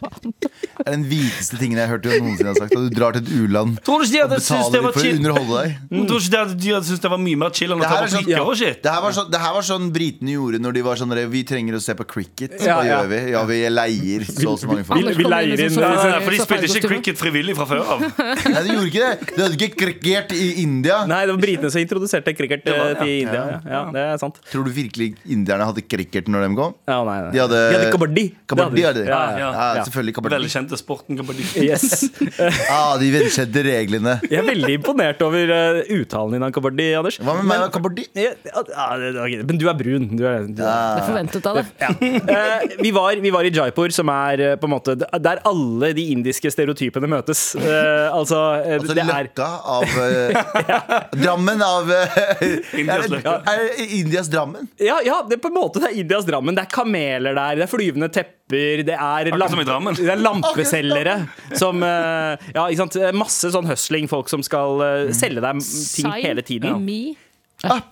C: Det er den hviteste tingen jeg har hørt du noensinne har sagt. At du drar til et u-land
D: Tror de
C: og
D: hadde
C: betaler
D: var
C: for å underholde deg.
D: Tror du ikke de hadde- de syntes det var mye mer chill enn å
C: Det
D: ta på
C: sånn-
D: prikker
C: ja.
D: og shit?
C: Det her var sånn, det her var sånn britene gjorde når de var sånn Vi trenger å se på cricket.
B: Ja,
C: Hva
B: ja.
C: gjør vi? Ja, vi leier så og så mange folk.
B: Vi- vi leier inn-
D: Ja,
E: Ja,
D: for de spilte ikke cricket frivillig fra før av.
C: Nei, de gjorde ikke det. De hadde ikke cricket i India.
B: Nei, det var britene som introduserte cricket eh, til
D: ja.
B: India. Ja, ja, det er sant.
C: Tror du virkelig indierne hadde cricket når de kom?
B: Ja, nei, nei.
C: De hadde-
B: kabaddi.
C: Kabaddi hadde de.
B: Ja, ja.
D: Ja.
C: Ja, selvfølgelig kabaddi.
D: Velkjente sporten kabaddi.
B: Yes.
C: Ah, de velkjente reglene.
B: Jeg er veldig imponert over uh, uttalen din av kabaddi, Anders.
C: Hva med meg og kabaddi?
B: Ja, ja, Men du er brun. Du er, du ja.
E: Det er forventet av det.
B: Uh, vi, var, vi var i Jaipur, som er uh, på en måte der alle de indiske stereotypene møtes. Eh, altså,
C: Altså
B: det er
C: Løkka av eh, Drammen av
D: Indias
C: er,
D: Løkka.
C: er er Indias Drammen?
B: Ja, ja, det er på en måte det er Indias Drammen. Det er kameler der, det er flyvende tepper, det er,
D: Drammen.
B: det er lampeselgere som eh, Ja, ikke sant. Masse sånn hustling, folk som skal eh, selge deg ting
E: Sign
B: hele tiden.
E: me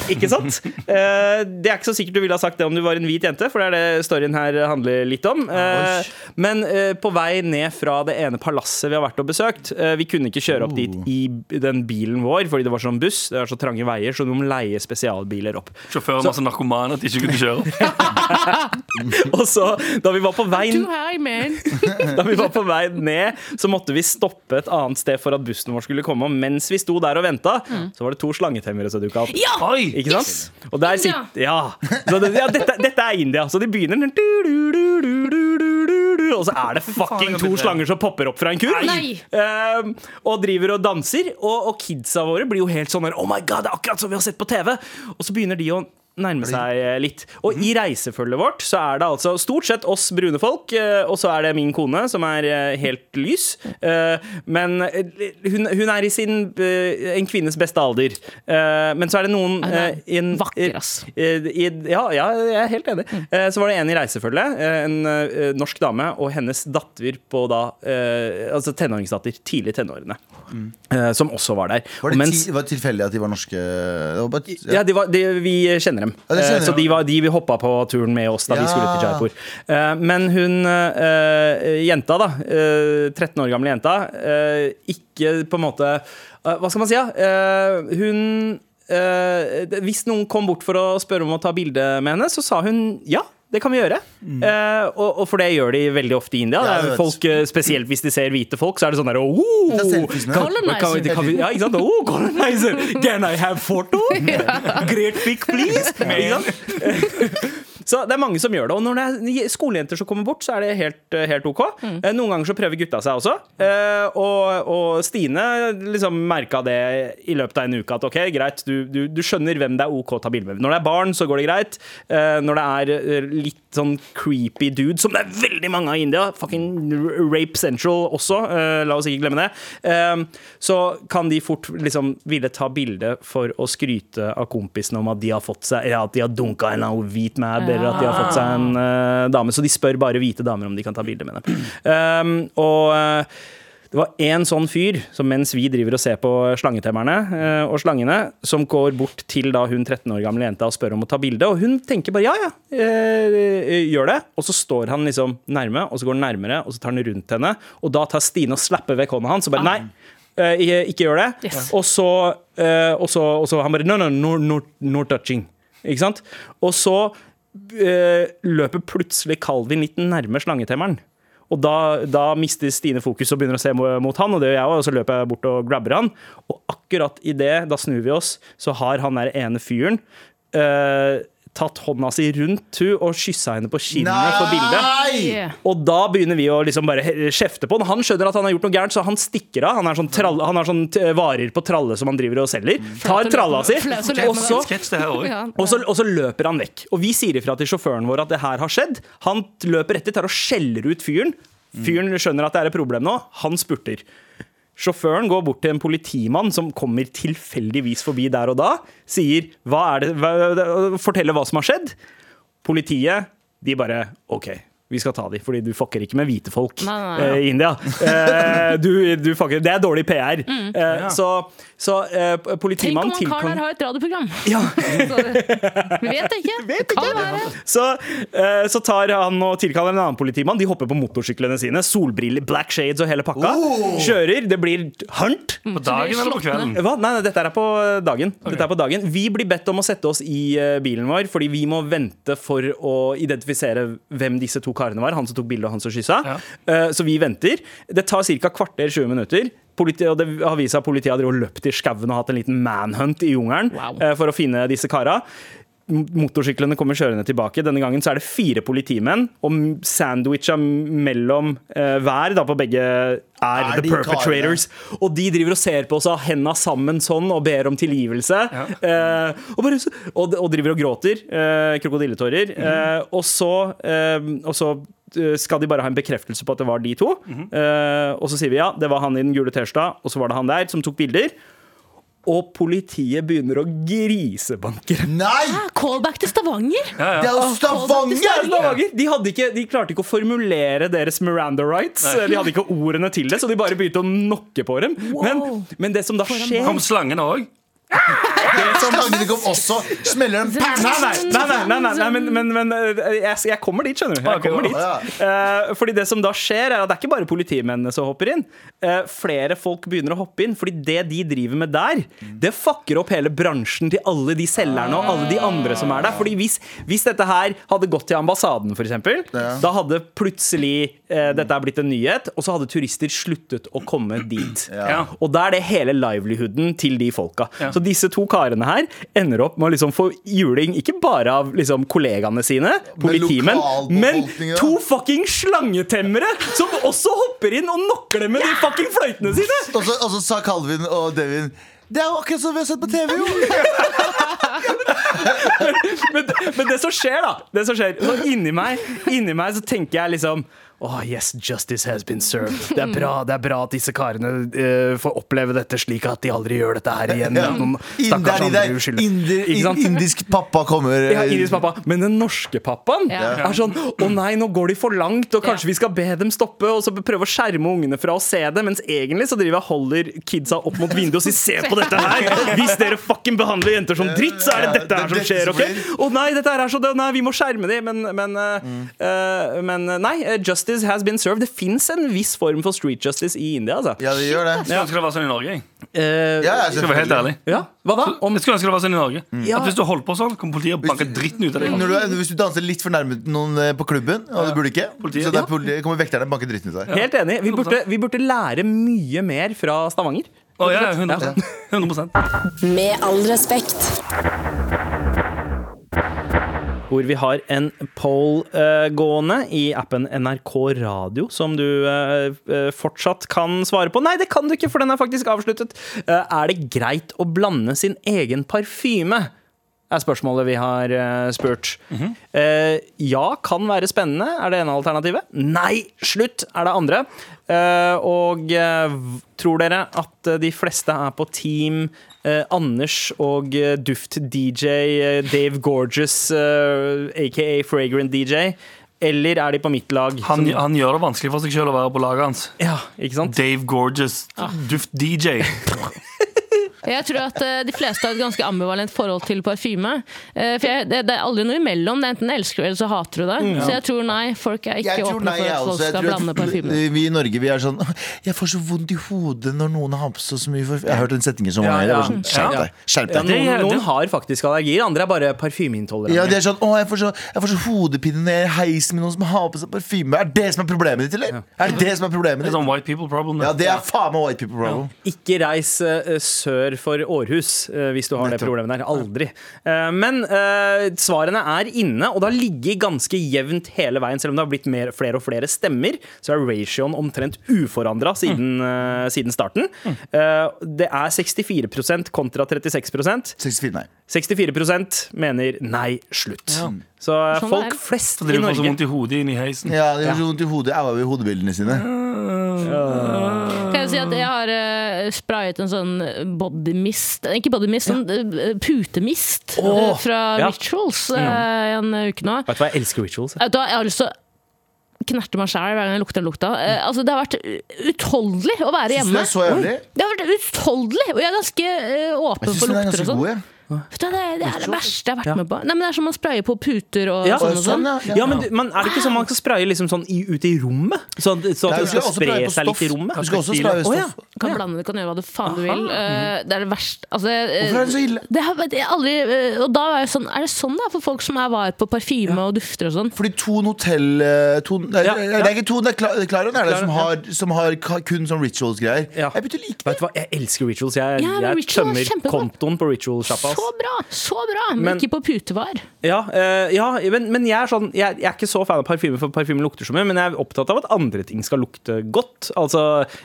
B: Ikke sant? Uh, det er ikke så sikkert du ville ha sagt det om du var en hvit jente, for det er det storyen her handler litt om. Uh, men uh, på vei ned fra det ene palasset vi har vært og besøkt Vi kunne ikke kjøre opp dit i den bilen vår, fordi det var sånn buss. Det er så trange veier, så du må leie spesialbiler opp.
D: Sjåføren var så narkoman at de ikke kunne kjøre.
B: Og så, da vi var på vei. Da vi var på vei ned, så måtte vi stoppe et annet sted for at bussen vår skulle komme. Og mens vi sto der og venta, så var det to slangetemmere som dukka opp.
E: Ja!
D: Oi,
B: ikke sant? Yes. Og der sitter Ja. Det, ja dette, dette, er India. Så de begynner Og så er det fucking to slanger som popper opp fra en kurv. Um, og driver og danser. Og, og, kidsa våre blir jo helt sånn Oh my god, det er akkurat som vi har sett på TV! Og så begynner de å nærme seg eh, litt. Og i reisefølget vårt så er det altså stort sett oss brune folk, eh, og så er det min kone, som er eh, helt lys. Eh, Men hun, hun er i sin en kvinnes beste alder. Eh, Men så er det noen en-
E: vakker, ass.
B: i, ja, ja, jeg er helt enig. Eh, Så var det en i reisefølget, en norsk dame, og hennes datter på da Altså tenåringsdatter, tidlig i tenårene, eh, som også var der.
C: Var det,
B: mens-
C: ti, var det tilfeldig at de var norske? Det var bare,
B: ja, de var, de, vi kjenner dem.
C: Ja, dere kjenner
B: Eh, så de, var, de vi hoppa på turen med oss da vi skulle til Jaipur. Eh, men hun eh, jenta, da, eh, 13 år gamle jenta, ikke på en måte Hva skal man si? Ja? Eh, hun Hvis noen kom bort for å spørre om å ta bilde med henne, så sa hun ja. Det kan vi gjøre. Eh, og, og for det gjør de veldig ofte i India.
C: Mm. Ja,
B: er folk, eh, spesielt hvis de ser hvite folk, så er det sånn der oh, Ja. Oh, colonizer! Can I have photo? Great pic, please! Så det er mange som gjør det. Og når det er skolejenter som kommer bort, så er det helt, eh, helt OK. Mm. Noen ganger så prøver gutta seg også. Eh, Og, og Stine liksom merka det i løpet av en uke at OK, greit, du, du, du skjønner hvem det er OK å ta bilde med. Når det er barn, så går det greit. Eh, Når det er eh, litt sånn creepy dude, som det er veldig mange av i India, fucking Rape Central også, eh, la oss ikke glemme det, eh, så kan de fort liksom ville ta bilde for å skryte av kompisene om at de har fått seg Ja, at de har dunka en hvit mab, eller at de har fått seg en uh, dame. Så de spør bare hvite damer om de kan ta bilde med dem. Um, og uh, det var én sånn fyr som mens vi driver og ser på slangetemmerne uh, og slangene, som går bort til da hun 13 år gamle jenta og spør om å ta bilde. Og hun tenker bare ja, ja, uh, gjør det. Og så står han liksom nærme, og så går han nærmere, og så tar han rundt henne. Og da tar Stine og slapper vekk hånda hans og bare nei. Uh, ikke, ikke gjør det.
E: Yes.
B: Og, så, eh, og, så, og så han bare no, no, no, no, no touching. Ikke sant? Og så eh, løper plutselig Calvin litt nærme slangetemmeren. Og da, da mister Stine fokus og begynner å se mot han, og det gjør jeg òg, og så løper jeg bort og grabber han. Og akkurat i det, da snur vi oss, så har han der ene fyren eh, tatt hånda si rundt hun og kyssa henne på kinnet for bildet. Og da begynner vi å liksom bare kjefte på han. Han skjønner at han har gjort noe gærent, så han stikker av. Han har sånn, tralle, han har sånn t- varer på tralle som han driver og selger. Tar tralla si, så og så, og så løper han vekk. Og vi sier ifra til sjåføren vår at det her har skjedd. Han løper etter, tar og skjeller ut fyren. Fyren skjønner at det er et problem nå. Han spurter. Sjåføren går bort til en politimann som kommer tilfeldigvis forbi der og da. Sier hva er det, hva, forteller hva som har skjedd. Politiet, de bare OK. Vi skal ta de, fordi du fucker ikke med hvite folk
E: Nei, nei, nei.
B: eh, i India. Eh, du, du fucker, det er dårlig PR. Eh, så så eh,
E: Tenk om
B: politimannen
E: han karen her har et radioprogram.
B: Ja.
E: Så Vi vet ikke. Det kan være.
B: Så, eh, så tar han og tilkaller en annen politimann. De hopper på motorsyklene sine. Solbriller, black shades og hele pakka. Kjører. Det blir hunt.
D: På dagen eller på kvelden?
B: Hva? Nei, nei, dette er på dagen. Dette er på dagen. Vi blir bedt om å sette oss i bilen vår, fordi vi må vente for å identifisere hvem disse to karene var. Han som tok bilde, og han som kyssa.
D: Ja.
B: Uh, så vi venter. Det tar ca. kvarter, 20 minutter. Politi og det har vist seg at Politiet har løpt i skauen og hatt en liten manhunt i jungelen
E: Wow.
B: uh, for å finne disse kara. Motorsyklene kommer kjørende tilbake. Denne gangen så er det fire politimenn, og sandwicha mellom eh, hver da på begge er,
C: Er
B: the
C: perpetrators.
B: perpetrators. Og de driver og ser på oss av henda sammen sånn og ber om tilgivelse. Eh, og, bare, og, og driver og gråter. Eh, krokodilletårer. eh, og så, eh, og så eh, skal de bare ha en bekreftelse på at det var de to. Eh, og så sier vi ja, det var han i den gule T-skjorta, og så var det han der som tok bilder. Og politiet begynner å grisebanke Nei!
C: Nei!
E: Callback til Stavanger.
C: Det er jo Stavanger!
B: Stavanger! De, hadde ikke, de klarte ikke å formulere deres Miranda rights. De hadde ikke ordene til det, så de bare begynte å nokke på dem. Men, men det som da skjer
D: Kom slangene òg?
C: Slangene kom også. Smeller en
B: Nei, nei, nei, nei, nei, nei, nei men, men, men eh, jeg, jeg kommer dit, skjønner du. Jeg kommer dit. Eh, fordi det som da skjer, er at det er ikke bare politimennene som hopper inn. Eh, flere folk begynner å hoppe inn, fordi det de driver med der, det fucker opp hele bransjen til alle de selgerne og alle de andre som er der. Fordi hvis, hvis dette her hadde gått til ambassaden, f.eks., da hadde plutselig eh, dette er blitt en nyhet, og så hadde turister sluttet å komme dit. Og da er det hele livelihooden til de folka. Så disse to karene her ender opp med å liksom få juling ikke bare av liksom kollegaene sine, politimenn, men to fucking slangetemmere som også hopper inn og knocker dem med de fucking fløytene sine!
C: Og så, sa Calvin og Devin Det er jo akkurat som vi har sett på TV, jo!
B: men, men det som skjer, da Det som skjer så inni meg, inni meg så tenker jeg liksom Oh, yes, justice has been served. Det er bra det er bra at disse karene uh, får oppleve dette slik at de aldri gjør dette her igjen.
C: Ja.
B: Noen stakkars andre uskyldige.
C: indisk pappa kommer
B: Ja, indisk pappa. Men den norske pappaen
E: Ja.
B: er sånn Å nei, nå går de for langt, og kanskje
E: Ja.
B: vi skal be dem stoppe, og så prøve å skjerme ungene fra å se det, mens egentlig så driver jeg holder kidsa opp mot vinduet og sier se på dette her! Hvis dere fucking behandler jenter som dritt, så er det dette her
C: er
B: som skjer, OK? Å nei, dette her er så det, nei, vi må skjerme dem, men, men,
C: uh,
B: eh, men eh, nei, eh, justice has been served. Det fins en viss form for street justice i India, altså.
C: Ja, det gjør det.
D: Jeg skulle ønske det var sånn i Norge.
B: Eh,
C: Ja, ja,
D: Jeg være helt ærlig.
B: ja, hva da? Om
D: Jeg skulle ønske det var sånn i Norge.
B: Ja.
D: At Hvis du holder på sånn, kommer politiet og banker dritten ut av deg.
C: Når du, er- hvis du danser litt for nærme noen eh, på klubben, og du burde ikke,
D: Politiet.
C: så da politiet, kommer vekterne og banker dritten ut av deg.
B: Helt enig. Vi burde, vi burde lære mye mer fra Stavanger.
D: Å, ja, 100, 100
F: Med all respekt.
B: Hvor vi har en poll uh, gående i appen NRK Radio, som du eh, fortsatt kan svare på. Nei, det kan du ikke, for den er faktisk avsluttet. Uh, er det greit å blande sin egen parfyme? Er spørsmålet vi har eh, spurt. uh, ja, kan være spennende, er det ene alternativet. Nei, slutt, er det andre. Uh, og tror dere at de fleste er på team Anders og duft-DJ Dave Gorgeous, aka Fragrant DJ? Eller er de på mitt lag?
D: Han,
B: som-
D: han gjør det vanskelig for seg selv å være på laget hans.
B: ja, ikke sant?
D: Dave Gorgeous, duft-DJ.
E: Jeg tror at eh, de fleste har et ganske ambivalent forhold til parfyme. Eh, for jeg, det, det er aldri noe imellom. Det er enten elsker du eller så hater du det. Så jeg tror nei, folk er ikke
C: Jeg
E: åpne
C: nei,
E: for at folk skal blande parfyme.
C: vi i Norge vi er sånn Jeg får så vondt i hodet når noen har på så mye parfyme. Jeg har hørt den setningen som var
B: Ja, ja.
C: Sånn, Skjerp deg. Skjerp
B: Ja,
C: deg.
B: noen, noen har faktisk allergier, andre er bare parfymeintolerante.
C: Ja, de er sånn, å, jeg får så, jeg får så hodepine når jeg er i med noen som har på seg parfyme. Er det som er problemet ditt, eller? Er det det som er problemet
D: Det er
C: ditt?
D: sånn white people problem.
C: Ja,
D: det.
C: det er faen meg white people problem.
B: Ikke reis uh, sør for Århus eh, hvis du har det problemet der. Aldri. Eh, men eh, svarene er inne, og det har ligget ganske jevnt hele veien. Selv om det har blitt mer, flere og flere stemmer, så er ratioen omtrent uforandra siden, eh, siden starten. Eh, det er 64% kontra 36%
C: 64, nei.
B: 64% mener nei, slutt. Så eh,
E: Sånn
B: folk
E: er i
B: flest
D: Så
B: i
D: de får så
B: Norge
D: vondt i hodet inn i heisen.
C: Ja, de får så vondt i hodet. Jeg var jo i hodebildene sine.
E: Kan si at jeg har uh, sprayet en sånn bodymist Ikke bodymist, sånn eh, putemist
B: oh,
E: fra
B: ja.
E: Rituals eh, en uke nå.
B: Vet du hva, jeg elsker rituals. jeg.
E: Jeg har lyst til å knerte meg sjæl hver gang jeg lukter den lukta. Eh, altså, det har vært utholdelig å være
C: hjemme. det er så jævlig?
E: Det har vært utholdelig, og jeg er ganske eh, åpen
C: Jeg
E: for
C: er
E: lukter
C: ganske
E: og sånn. Vet du det, Det, det er det verste jeg har vært med på. Nei, men Det er som man sprayer på puter og
B: Ja.
E: sånn. og
C: Sånn,
E: sånn.
C: ja.
B: Ja, men, men Er det ikke sånn man skal spraye liksom sånn i, ut i rommet? Så, så at det
C: skal
B: spre seg litt i rommet?
C: Du skal også spraye
B: Å, ja.
C: stoff.
E: Kan blande det, kan gjøre hva du faen du vil. Uh, det er det verste altså, eh,
C: Hvorfor er det så ille?
E: Det har, det er aldri, uh, og da er, jeg sånn, er det sånn det er for folk som er var på parfyme og dufter og sånn?
C: Fordi Ton hotell eh, nei,
B: Ja,
C: Det er ikke Ton, det er Kla- Klarion er det som har, som har kun sånn rituals-greier.
B: Ja.
C: Jeg begynte å like det.
B: Vet du hva, Jeg elsker rituals. Jeg,
E: Ja,
B: jeg
E: ritual er
B: tømmer kontoen på ritual-sjappa.
E: Så bra! Så bra! Men,
B: Men-
E: ikke på putevar.
B: Ja, uh, ja men, men jeg er sånn jeg, jeg er ikke så fan av parfyme, for parfyme lukter så mye. Men jeg er opptatt av at andre ting skal lukte godt. Altså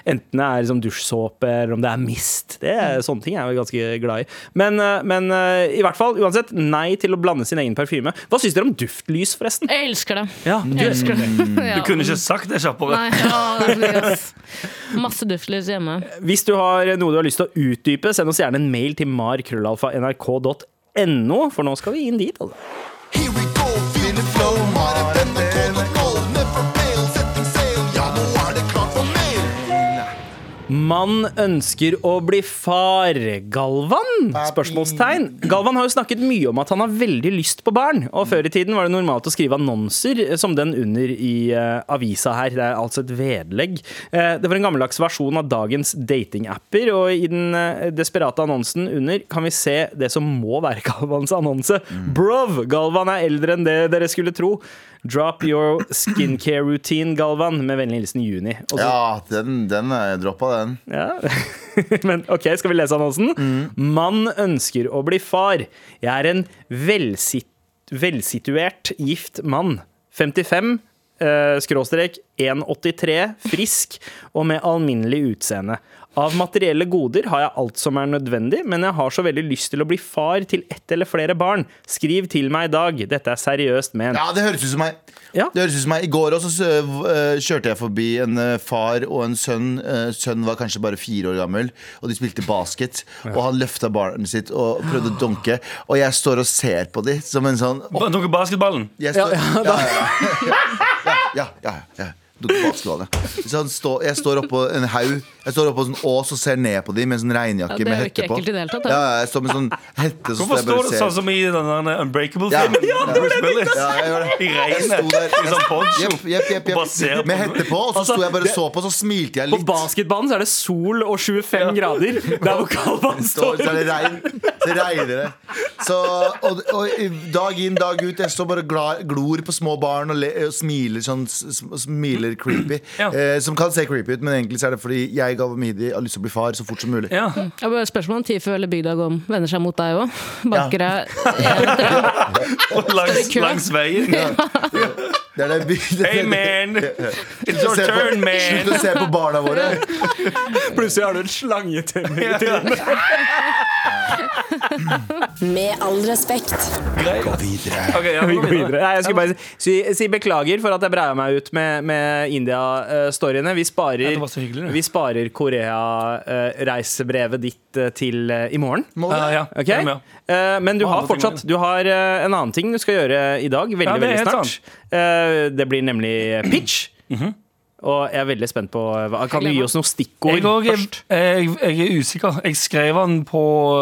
B: Enten det er liksom dusjsåpe, eller om det er mist. Det er, sånne ting er jeg ganske glad i. Men, eh, men uh, i hvert fall, uansett, nei til å blande sin egen parfyme. Hva syns dere om duftlys, forresten?
E: Jeg elsker det.
B: Ja,
E: Jeg elsker det. Ja.
D: Du kunne ikke sagt det kjappere.
E: Nei, ja, det. Masse duftlys hjemme.
B: Hvis du har noe du har lyst til å utdype, send oss gjerne en mail til markrøllalfa.nrk.no, for nå skal vi inn dit. Altså.
H: Here we go,
B: Mann ønsker å bli far. Galvan? Spørsmålstegn. Galvan har jo snakket mye om at han har veldig lyst på barn. Og før i tiden var det normalt å skrive annonser eh, som den under i uh, avisa her. Det er altså et vedlegg. Uh, det var en gammeldags versjon av dagens datingapper, og i den uh, desperate annonsen under kan vi se det som må være Galvans annonse. Brov! Galvan er eldre enn det dere skulle tro. Drop your skincare routine, Galvan. Med vennlig hilsen Juni. Også.
C: Ja, den, den er droppa, den.
B: ja. Men ok, skal vi lese annonsen? Mann ønsker å bli far. Jeg er en velsit velsituert gift mann. 55, eh, skråstrek 1,83, frisk og med alminnelig utseende. Av materielle goder har jeg alt som er nødvendig, men jeg har så veldig lyst til å bli far til ett eller flere barn. Skriv til meg i dag. Dette er seriøst ment.
C: Ja, det høres ut som meg.
B: Ja.
C: Det høres ut som meg I går også så, uh, kjørte jeg forbi en uh, far og en sønn. Uh, sønnen var kanskje bare fire år gammel, og de spilte basket. Og han løfta barnet sitt og prøvde å dunke, Og jeg står og ser på dem som en sånn
D: Ba- basketballen?
C: jeg står, ja, ja, ja, ja, ja, ja, Så han jeg står oppå en haug Jeg står oppå en sånn ås og ser ned på dem med en sånn regnjakke
E: Ja,
C: med hette på. Ja, jeg står med sånn hette,
D: Hvorfor
C: står du
D: sånn som i den der Unbreakable-filmen?
C: Ja, ja,
D: Bruce Willis.
C: Ja, jeg gjør det.
D: I regnet. I sånn poncho.
C: Med hette på, og så sto jeg bare og så på, så smilte jeg
B: På basketbanen så er det sol og 25 grader. Der hvor kaldvann
C: Står, så er det regn. Så regner det. Så, og, og dag inn, dag ut, jeg står bare glad, glor på små barn og, le, og smiler sånn s- s- creepy.
D: Ja.
C: Eh, som kan se creepy ut, men egentlig så er det fordi jeg Galvamidi har lyst til å bli far så fort som mulig.
D: Ja.
E: Mm. Spørsmål om Tifu eller bygda Gom vender seg mot deg òg. Banker deg
D: langs, langs veien.
C: Det er det, det,
D: Hey man, it's your
C: turn, på-
D: turn,
C: Slutt å se på barna våre.
B: Plutselig har du en slangetenner i trynet.
F: Med all respekt.
D: Okay, ja,
B: Vi går
D: videre.
B: videre. Nei, jeg skal bare si, si beklager for at jeg breia meg ut med, med India-storyene. Vi sparer, vi sparer Korea-reisebrevet ditt eh, til eh, i morgen.
D: Ja, ja.
B: Eh, men du har fortsatt Du har en annen ting du skal gjøre i dag. Veldig,
D: Ja,
B: veldig snart. Eh, det blir nemlig pitch. Og jeg er veldig spent på hva- Kan du gi oss noen stikkord
D: Jeg, også er-
B: først?
D: jeg, jeg er usikker. Jeg skrev den på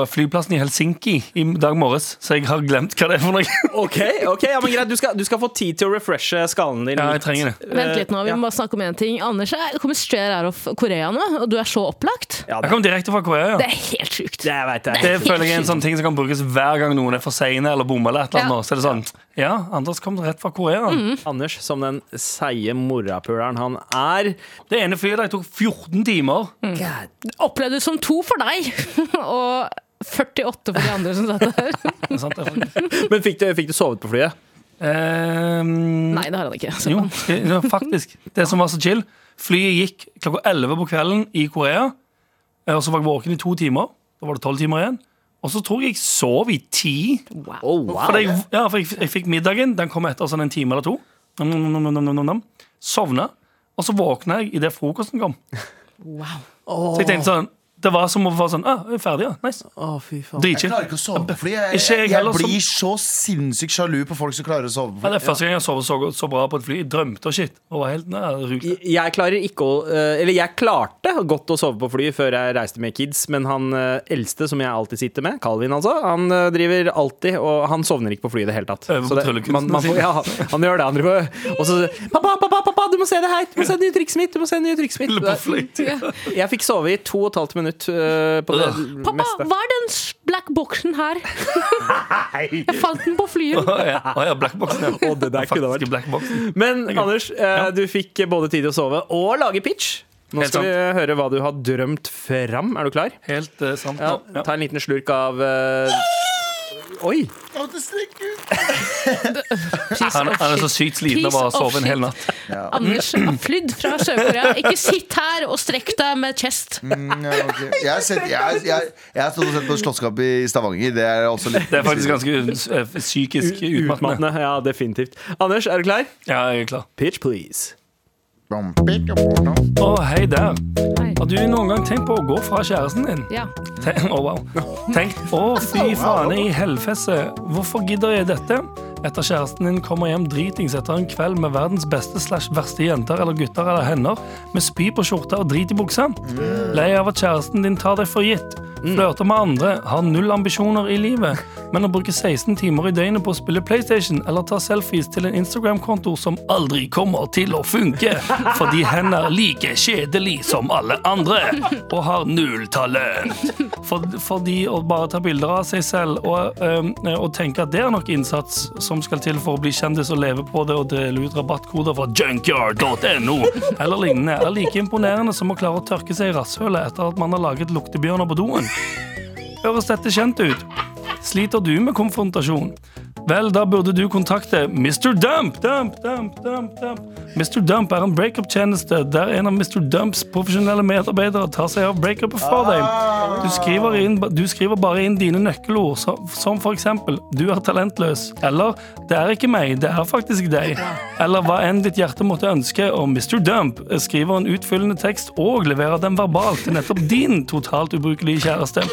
D: flyplassen i Helsinki i dag morges, så jeg har glemt hva det er for noe.
B: Ok, ok, ja, men greit Du skal, du skal få tid til å refreshe skallen din.
D: Ja, jeg trenger det.
E: Vent litt nå, vi
B: Ja.
E: må bare snakke om en ting. Anders jeg kommer straight out of Korea nå, og du er så opplagt.
B: Ja,
D: Jeg kom direkte fra Korea. ja.
E: Det er helt sjukt.
B: det vet jeg.
D: Det føler jeg er en sånn ting som kan brukes hver gang noen er for seine eller bommer. eller et eller annet.
E: Ja.
D: Så er det sånn Ja, Anders kom rett fra Korea.
B: Anders, som den seige morapuleren han er
D: Det ene flyet der tok 14 timer.
E: Opplevde det som to for deg, og 48 for de andre som satt der.
D: Det er sant, det er faktisk.
B: Men fikk du, fikk du sovet på flyet?
D: Ehm,
E: Nei, det har han ikke. Så
D: Jo, skal- ja, faktisk. Det som var så chill Flyet gikk klokka 11 på kvelden i Korea. eh, Og så var jeg våken i to timer. Da var det tolv timer igjen. Og så tror jeg jeg sov i ti.
B: Oh, wow.
D: For jeg, ja, for jeg, jeg fikk middagen. Den kom etter sånn en time eller to. Nom, nom, nom. Sovna. Og så våkna jeg idet frokosten kom.
E: Wow.
D: Så jeg tenkte sånn Det var som å være sånn ah, jeg er ferdig, ja. Nice.
B: Å, fy faen.
C: Jeg
D: Dritchill.
C: klarer ikke å sove på fly. Jeg,
D: Ikke jeg
C: jeg,
D: heller,
C: blir så sinnssykt sjalu på folk som klarer å sove på
D: Ja,
C: fly.
D: det er første gang jeg sover så, så bra på et fly. Jeg drømte og shit. Og var helt nei, rute.
B: Jeg klarer ikke å eh, Eller jeg klarte godt å sove på fly før jeg reiste med kids, men han eh, eldste som jeg alltid sitter med, Calvin altså, han eh, driver alltid Og han sovner ikke på fly i det hele tatt.
D: Øver på
B: Så det-
D: tryllekunsten
B: man, man får,
D: sin.
B: ja, han gjør det. Han driver Og så Pappa, pappa, pappa, du må se det her! Du må se det nye trikset mitt! Du må se det nye trikset mitt!
D: fly.
B: Jeg fikk sove i to og et halvt minutt uh, på det
E: Pappa,
B: meste.
E: hva er den black boxen her? Jeg fant den på flyet.
D: Å ja, oh, ja blackboxen. Ja.
B: Oh, det der kunne vært. Men Anders, eh, du fikk både tid til å sove og lage pitch. Nå skal vi høre hva du har drømt fram. Er du klar?
D: Helt eh, sant.
B: Ja, Ta en liten slurk av eh, Oi!
D: Han, han er så sykt sliten av å ha sovet en hel
E: natt.
D: natt.
E: Anders har flydd fra Sør-Korea. Ikke sitt her og strekk deg med chest.
C: Mm, ja, okay. Jeg har sett- jeg- jeg- jeg har stått og sett på Slottsskapet i Stavanger. Det er også litt
D: Det er faktisk ganske eh, psykisk. Utmattende.
B: Ja, definitivt. Anders, er du klar?
D: Ja, jeg er klar.
B: Pitch, please.
D: Å, hei der.
E: Hei.
D: Har du noen gang tenkt på å gå fra kjæresten din?
E: Ja.
D: Tenk, oh, wow. Tenk, å fy faen i helfesse, hvorfor gidder jeg dette? Etter kjæresten din kommer hjem dritings etter en kveld med verdens beste slash verste jenter eller gutter eller hender, med spy på skjorta og drit i buksa. Lei av at kjæresten din tar deg for gitt. Flørter med andre, har null ambisjoner i livet, men å bruke 16 timer i døgnet på å spille PlayStation eller ta selfies til en Instagram-konto som aldri kommer til å funke, fordi hen er like kjedelig som alle andre og har null talent. For, fordi å bare ta bilder av seg selv og, øhm, og tenke at det er nok innsats som skal til for å bli kjendis og leve på det og dele ut rabattkoder fra junkyard.no eller lignende, er like imponerende som å klare å tørke seg i rasshølet etter at man har laget luktebjørner på doen. Høres dette kjent ut? Sliter du med konfrontasjon? Vel, da burde du kontakte Mr. Dump. Dump, dump, dump, dump. Mr. Dump er en breakup-tjeneste der en av Mr. Dumps profesjonelle medarbeidere tar seg av breakupet for deg. Du skriver, inn, du skriver bare inn dine nøkkelord, som for eksempel 'du er talentløs', eller 'det er ikke meg, det er faktisk deg', eller hva enn ditt hjerte måtte ønske, og Mr. Dump skriver en utfyllende tekst og leverer den verbalt til nettopp din totalt ubrukelige kjæreste.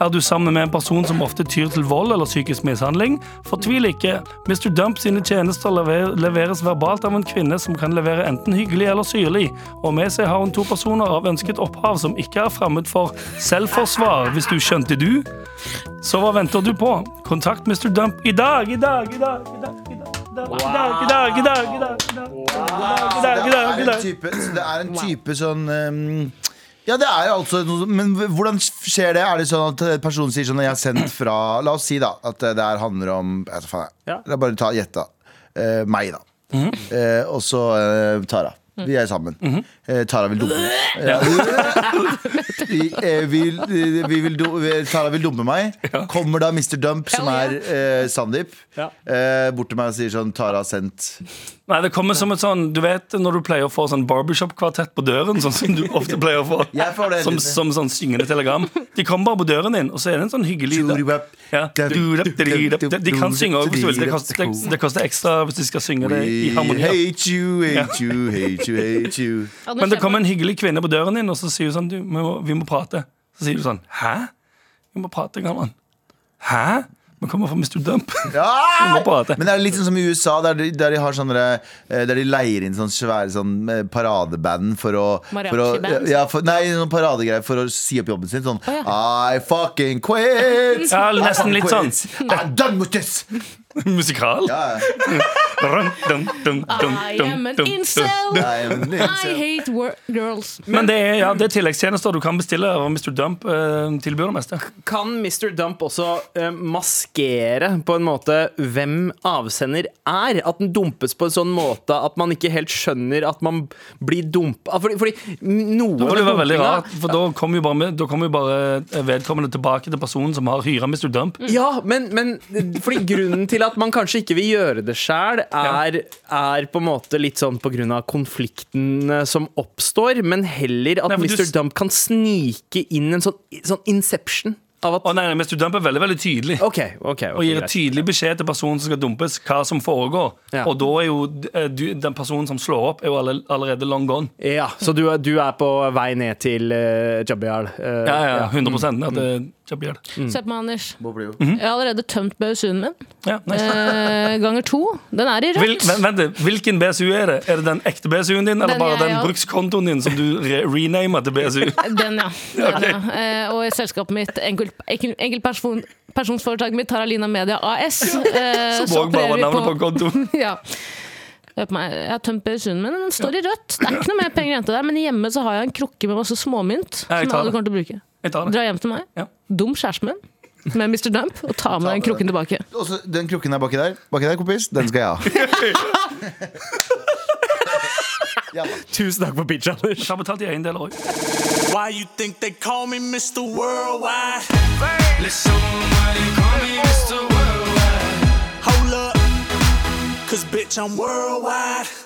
D: Er du sammen med en person som ofte tyr til vold eller psykisk mishandling? Fortvil ikke. Mr. Dump sine tjenester leveres verbalt av en kvinne som kan levere enten hyggelig eller syrlig, og med seg har hun to personer av ønsket opphav som ikke er fremmed for selvforsvar, hvis du skjønte du? Så hva venter du på? Kontakt Mr. Dump i dag, i dag, i dag, i dag. I dag. Wow.
C: Det er en type sånn um ja, det er jo altså noe, Men hvordan skjer det? Er det sånn at personen sier sånn Jeg har sendt fra La oss si da at det her handler om Jeg vet da faen, jeg.
B: Ja.
C: La bare ta gjett, da. Eh, meg, da. eh, og så eh, Tara. Vi er sammen. eh, Tara vil dumpe meg. Ja. vi, eh, vil, vi vil do, Tara vil dumpe meg. Kommer da Mr. Dump, som er eh, Sandeep, eh, bort til meg og sier sånn Tara har sendt
D: Nei, det kommer som et sånn Du vet når du pleier å få sånn barbershop-kvartett på døren, sånn som du ofte pleier å få?
C: Det
D: Som, som sånn syngende telegram. De kommer bare på døren din, og så er det en sånn hyggelig ja. De, de kan synge òg, hvis du vil. Det koster, det, koster ekstra hvis de skal synge det i harmoni.
C: hate you, hate you, hate you, hate you.
D: Men det kommer en hyggelig kvinne på døren din, og så sier hun sånn du, vi, må, vi må prate. Så sier du sånn Hæ? Vi må prate, gammel. Hæ? Vi kommer fra Mr. Dump. Vi må prate.
C: Men det er litt sånn som i USA, der de, der de har sånne eh, Der de leier inn sånne svære sånn eh, paradeband for å, for å ja, for, Nei, noen paradegreier for å si opp jobben sin. Sånn I fucking quit!
D: Ja, nesten litt sånn.
C: I'm done with this!
D: Musikal.
C: Ja.
D: Dun, dun, dun, dun,
E: I am an incel. I hate wor girls.
D: Men det er, ja, det er tilleggstjenester du kan bestille, og Mr. Dump eh, tilbyr det meste.
B: Kan Mr. Dump også eh, maskere på en måte hvem avsender er? At den dumpes på en sånn måte at man ikke helt skjønner at man blir dumpa? Fordi, fordi noe
D: Da må det være veldig rart, for da kommer jo bare, med- da kommer jo bare vedkommende tilbake til personen som har hyra Mr. Dump.
B: Ja, men, men fordi grunnen til at man kanskje ikke vil gjøre det sjæl, er, er på en måte litt sånn av konflikten eh, som oppstår, men heller at
D: Nei,
B: Mr. Dump kan snike inn en sånn, sånn inception av at
D: Å nei, nei, Mr. Dump er veldig veldig tydelig.
B: okay, okay, okay,
D: Og gir
B: greit.
D: tydelig beskjed til personen som skal dumpes, hva som foregår.
B: Ja.
D: Og da er jo eh, du, den personen som slår opp, er jo allerede long gone.
B: Ja, så du, du er på vei ned til uh, Jabial? Uh,
D: Ja, ja, 100 at det er Mm.
E: Se på meg, Anders.
C: Mm -hmm.
E: Jeg har allerede tømt BSU-en min.
D: Ja, nice.
E: Eh, ganger to. Den er i
D: Hvil,
E: rødt.
D: vent, vent. Hvilken BSU er det? Er det den ekte BSU-en din, eller
E: Den
D: bare
E: jeg
D: den
E: har.
D: brukskontoen din som du re renamer til BSU?
E: Den, ja. Den, ja. Eh, og i selskapet mitt, enkelt- enkel- enkeltperson personsforetaket mitt, Taralina Media AS. eh, så
D: Som òg bare
E: opererer
D: var
E: vi
D: navnet på kontoen.
E: ja. På Jeg har tømt BSU-en min, den står i rødt. Det er ikke noe mer penger igjen til der, men hjemme så har jeg en krukke med masse småmynt. Som jeg aldri kommer til å bruke. Dra hjem til meg,
D: Ja.
E: dum kjæresten min, med Mr. Dump, og ta med den krukken tilbake.
C: Også, den krukken der baki der, baki der, kompis, den skal jeg ha. Ja.
B: Tusen takk for pitch, Anders.
D: Jeg har betalt i eiendeler òg.
G: Why you think they call me Mr. Worldwide? Let they call me Mr. Worldwide. Hold up, cause bitch, I'm worldwide.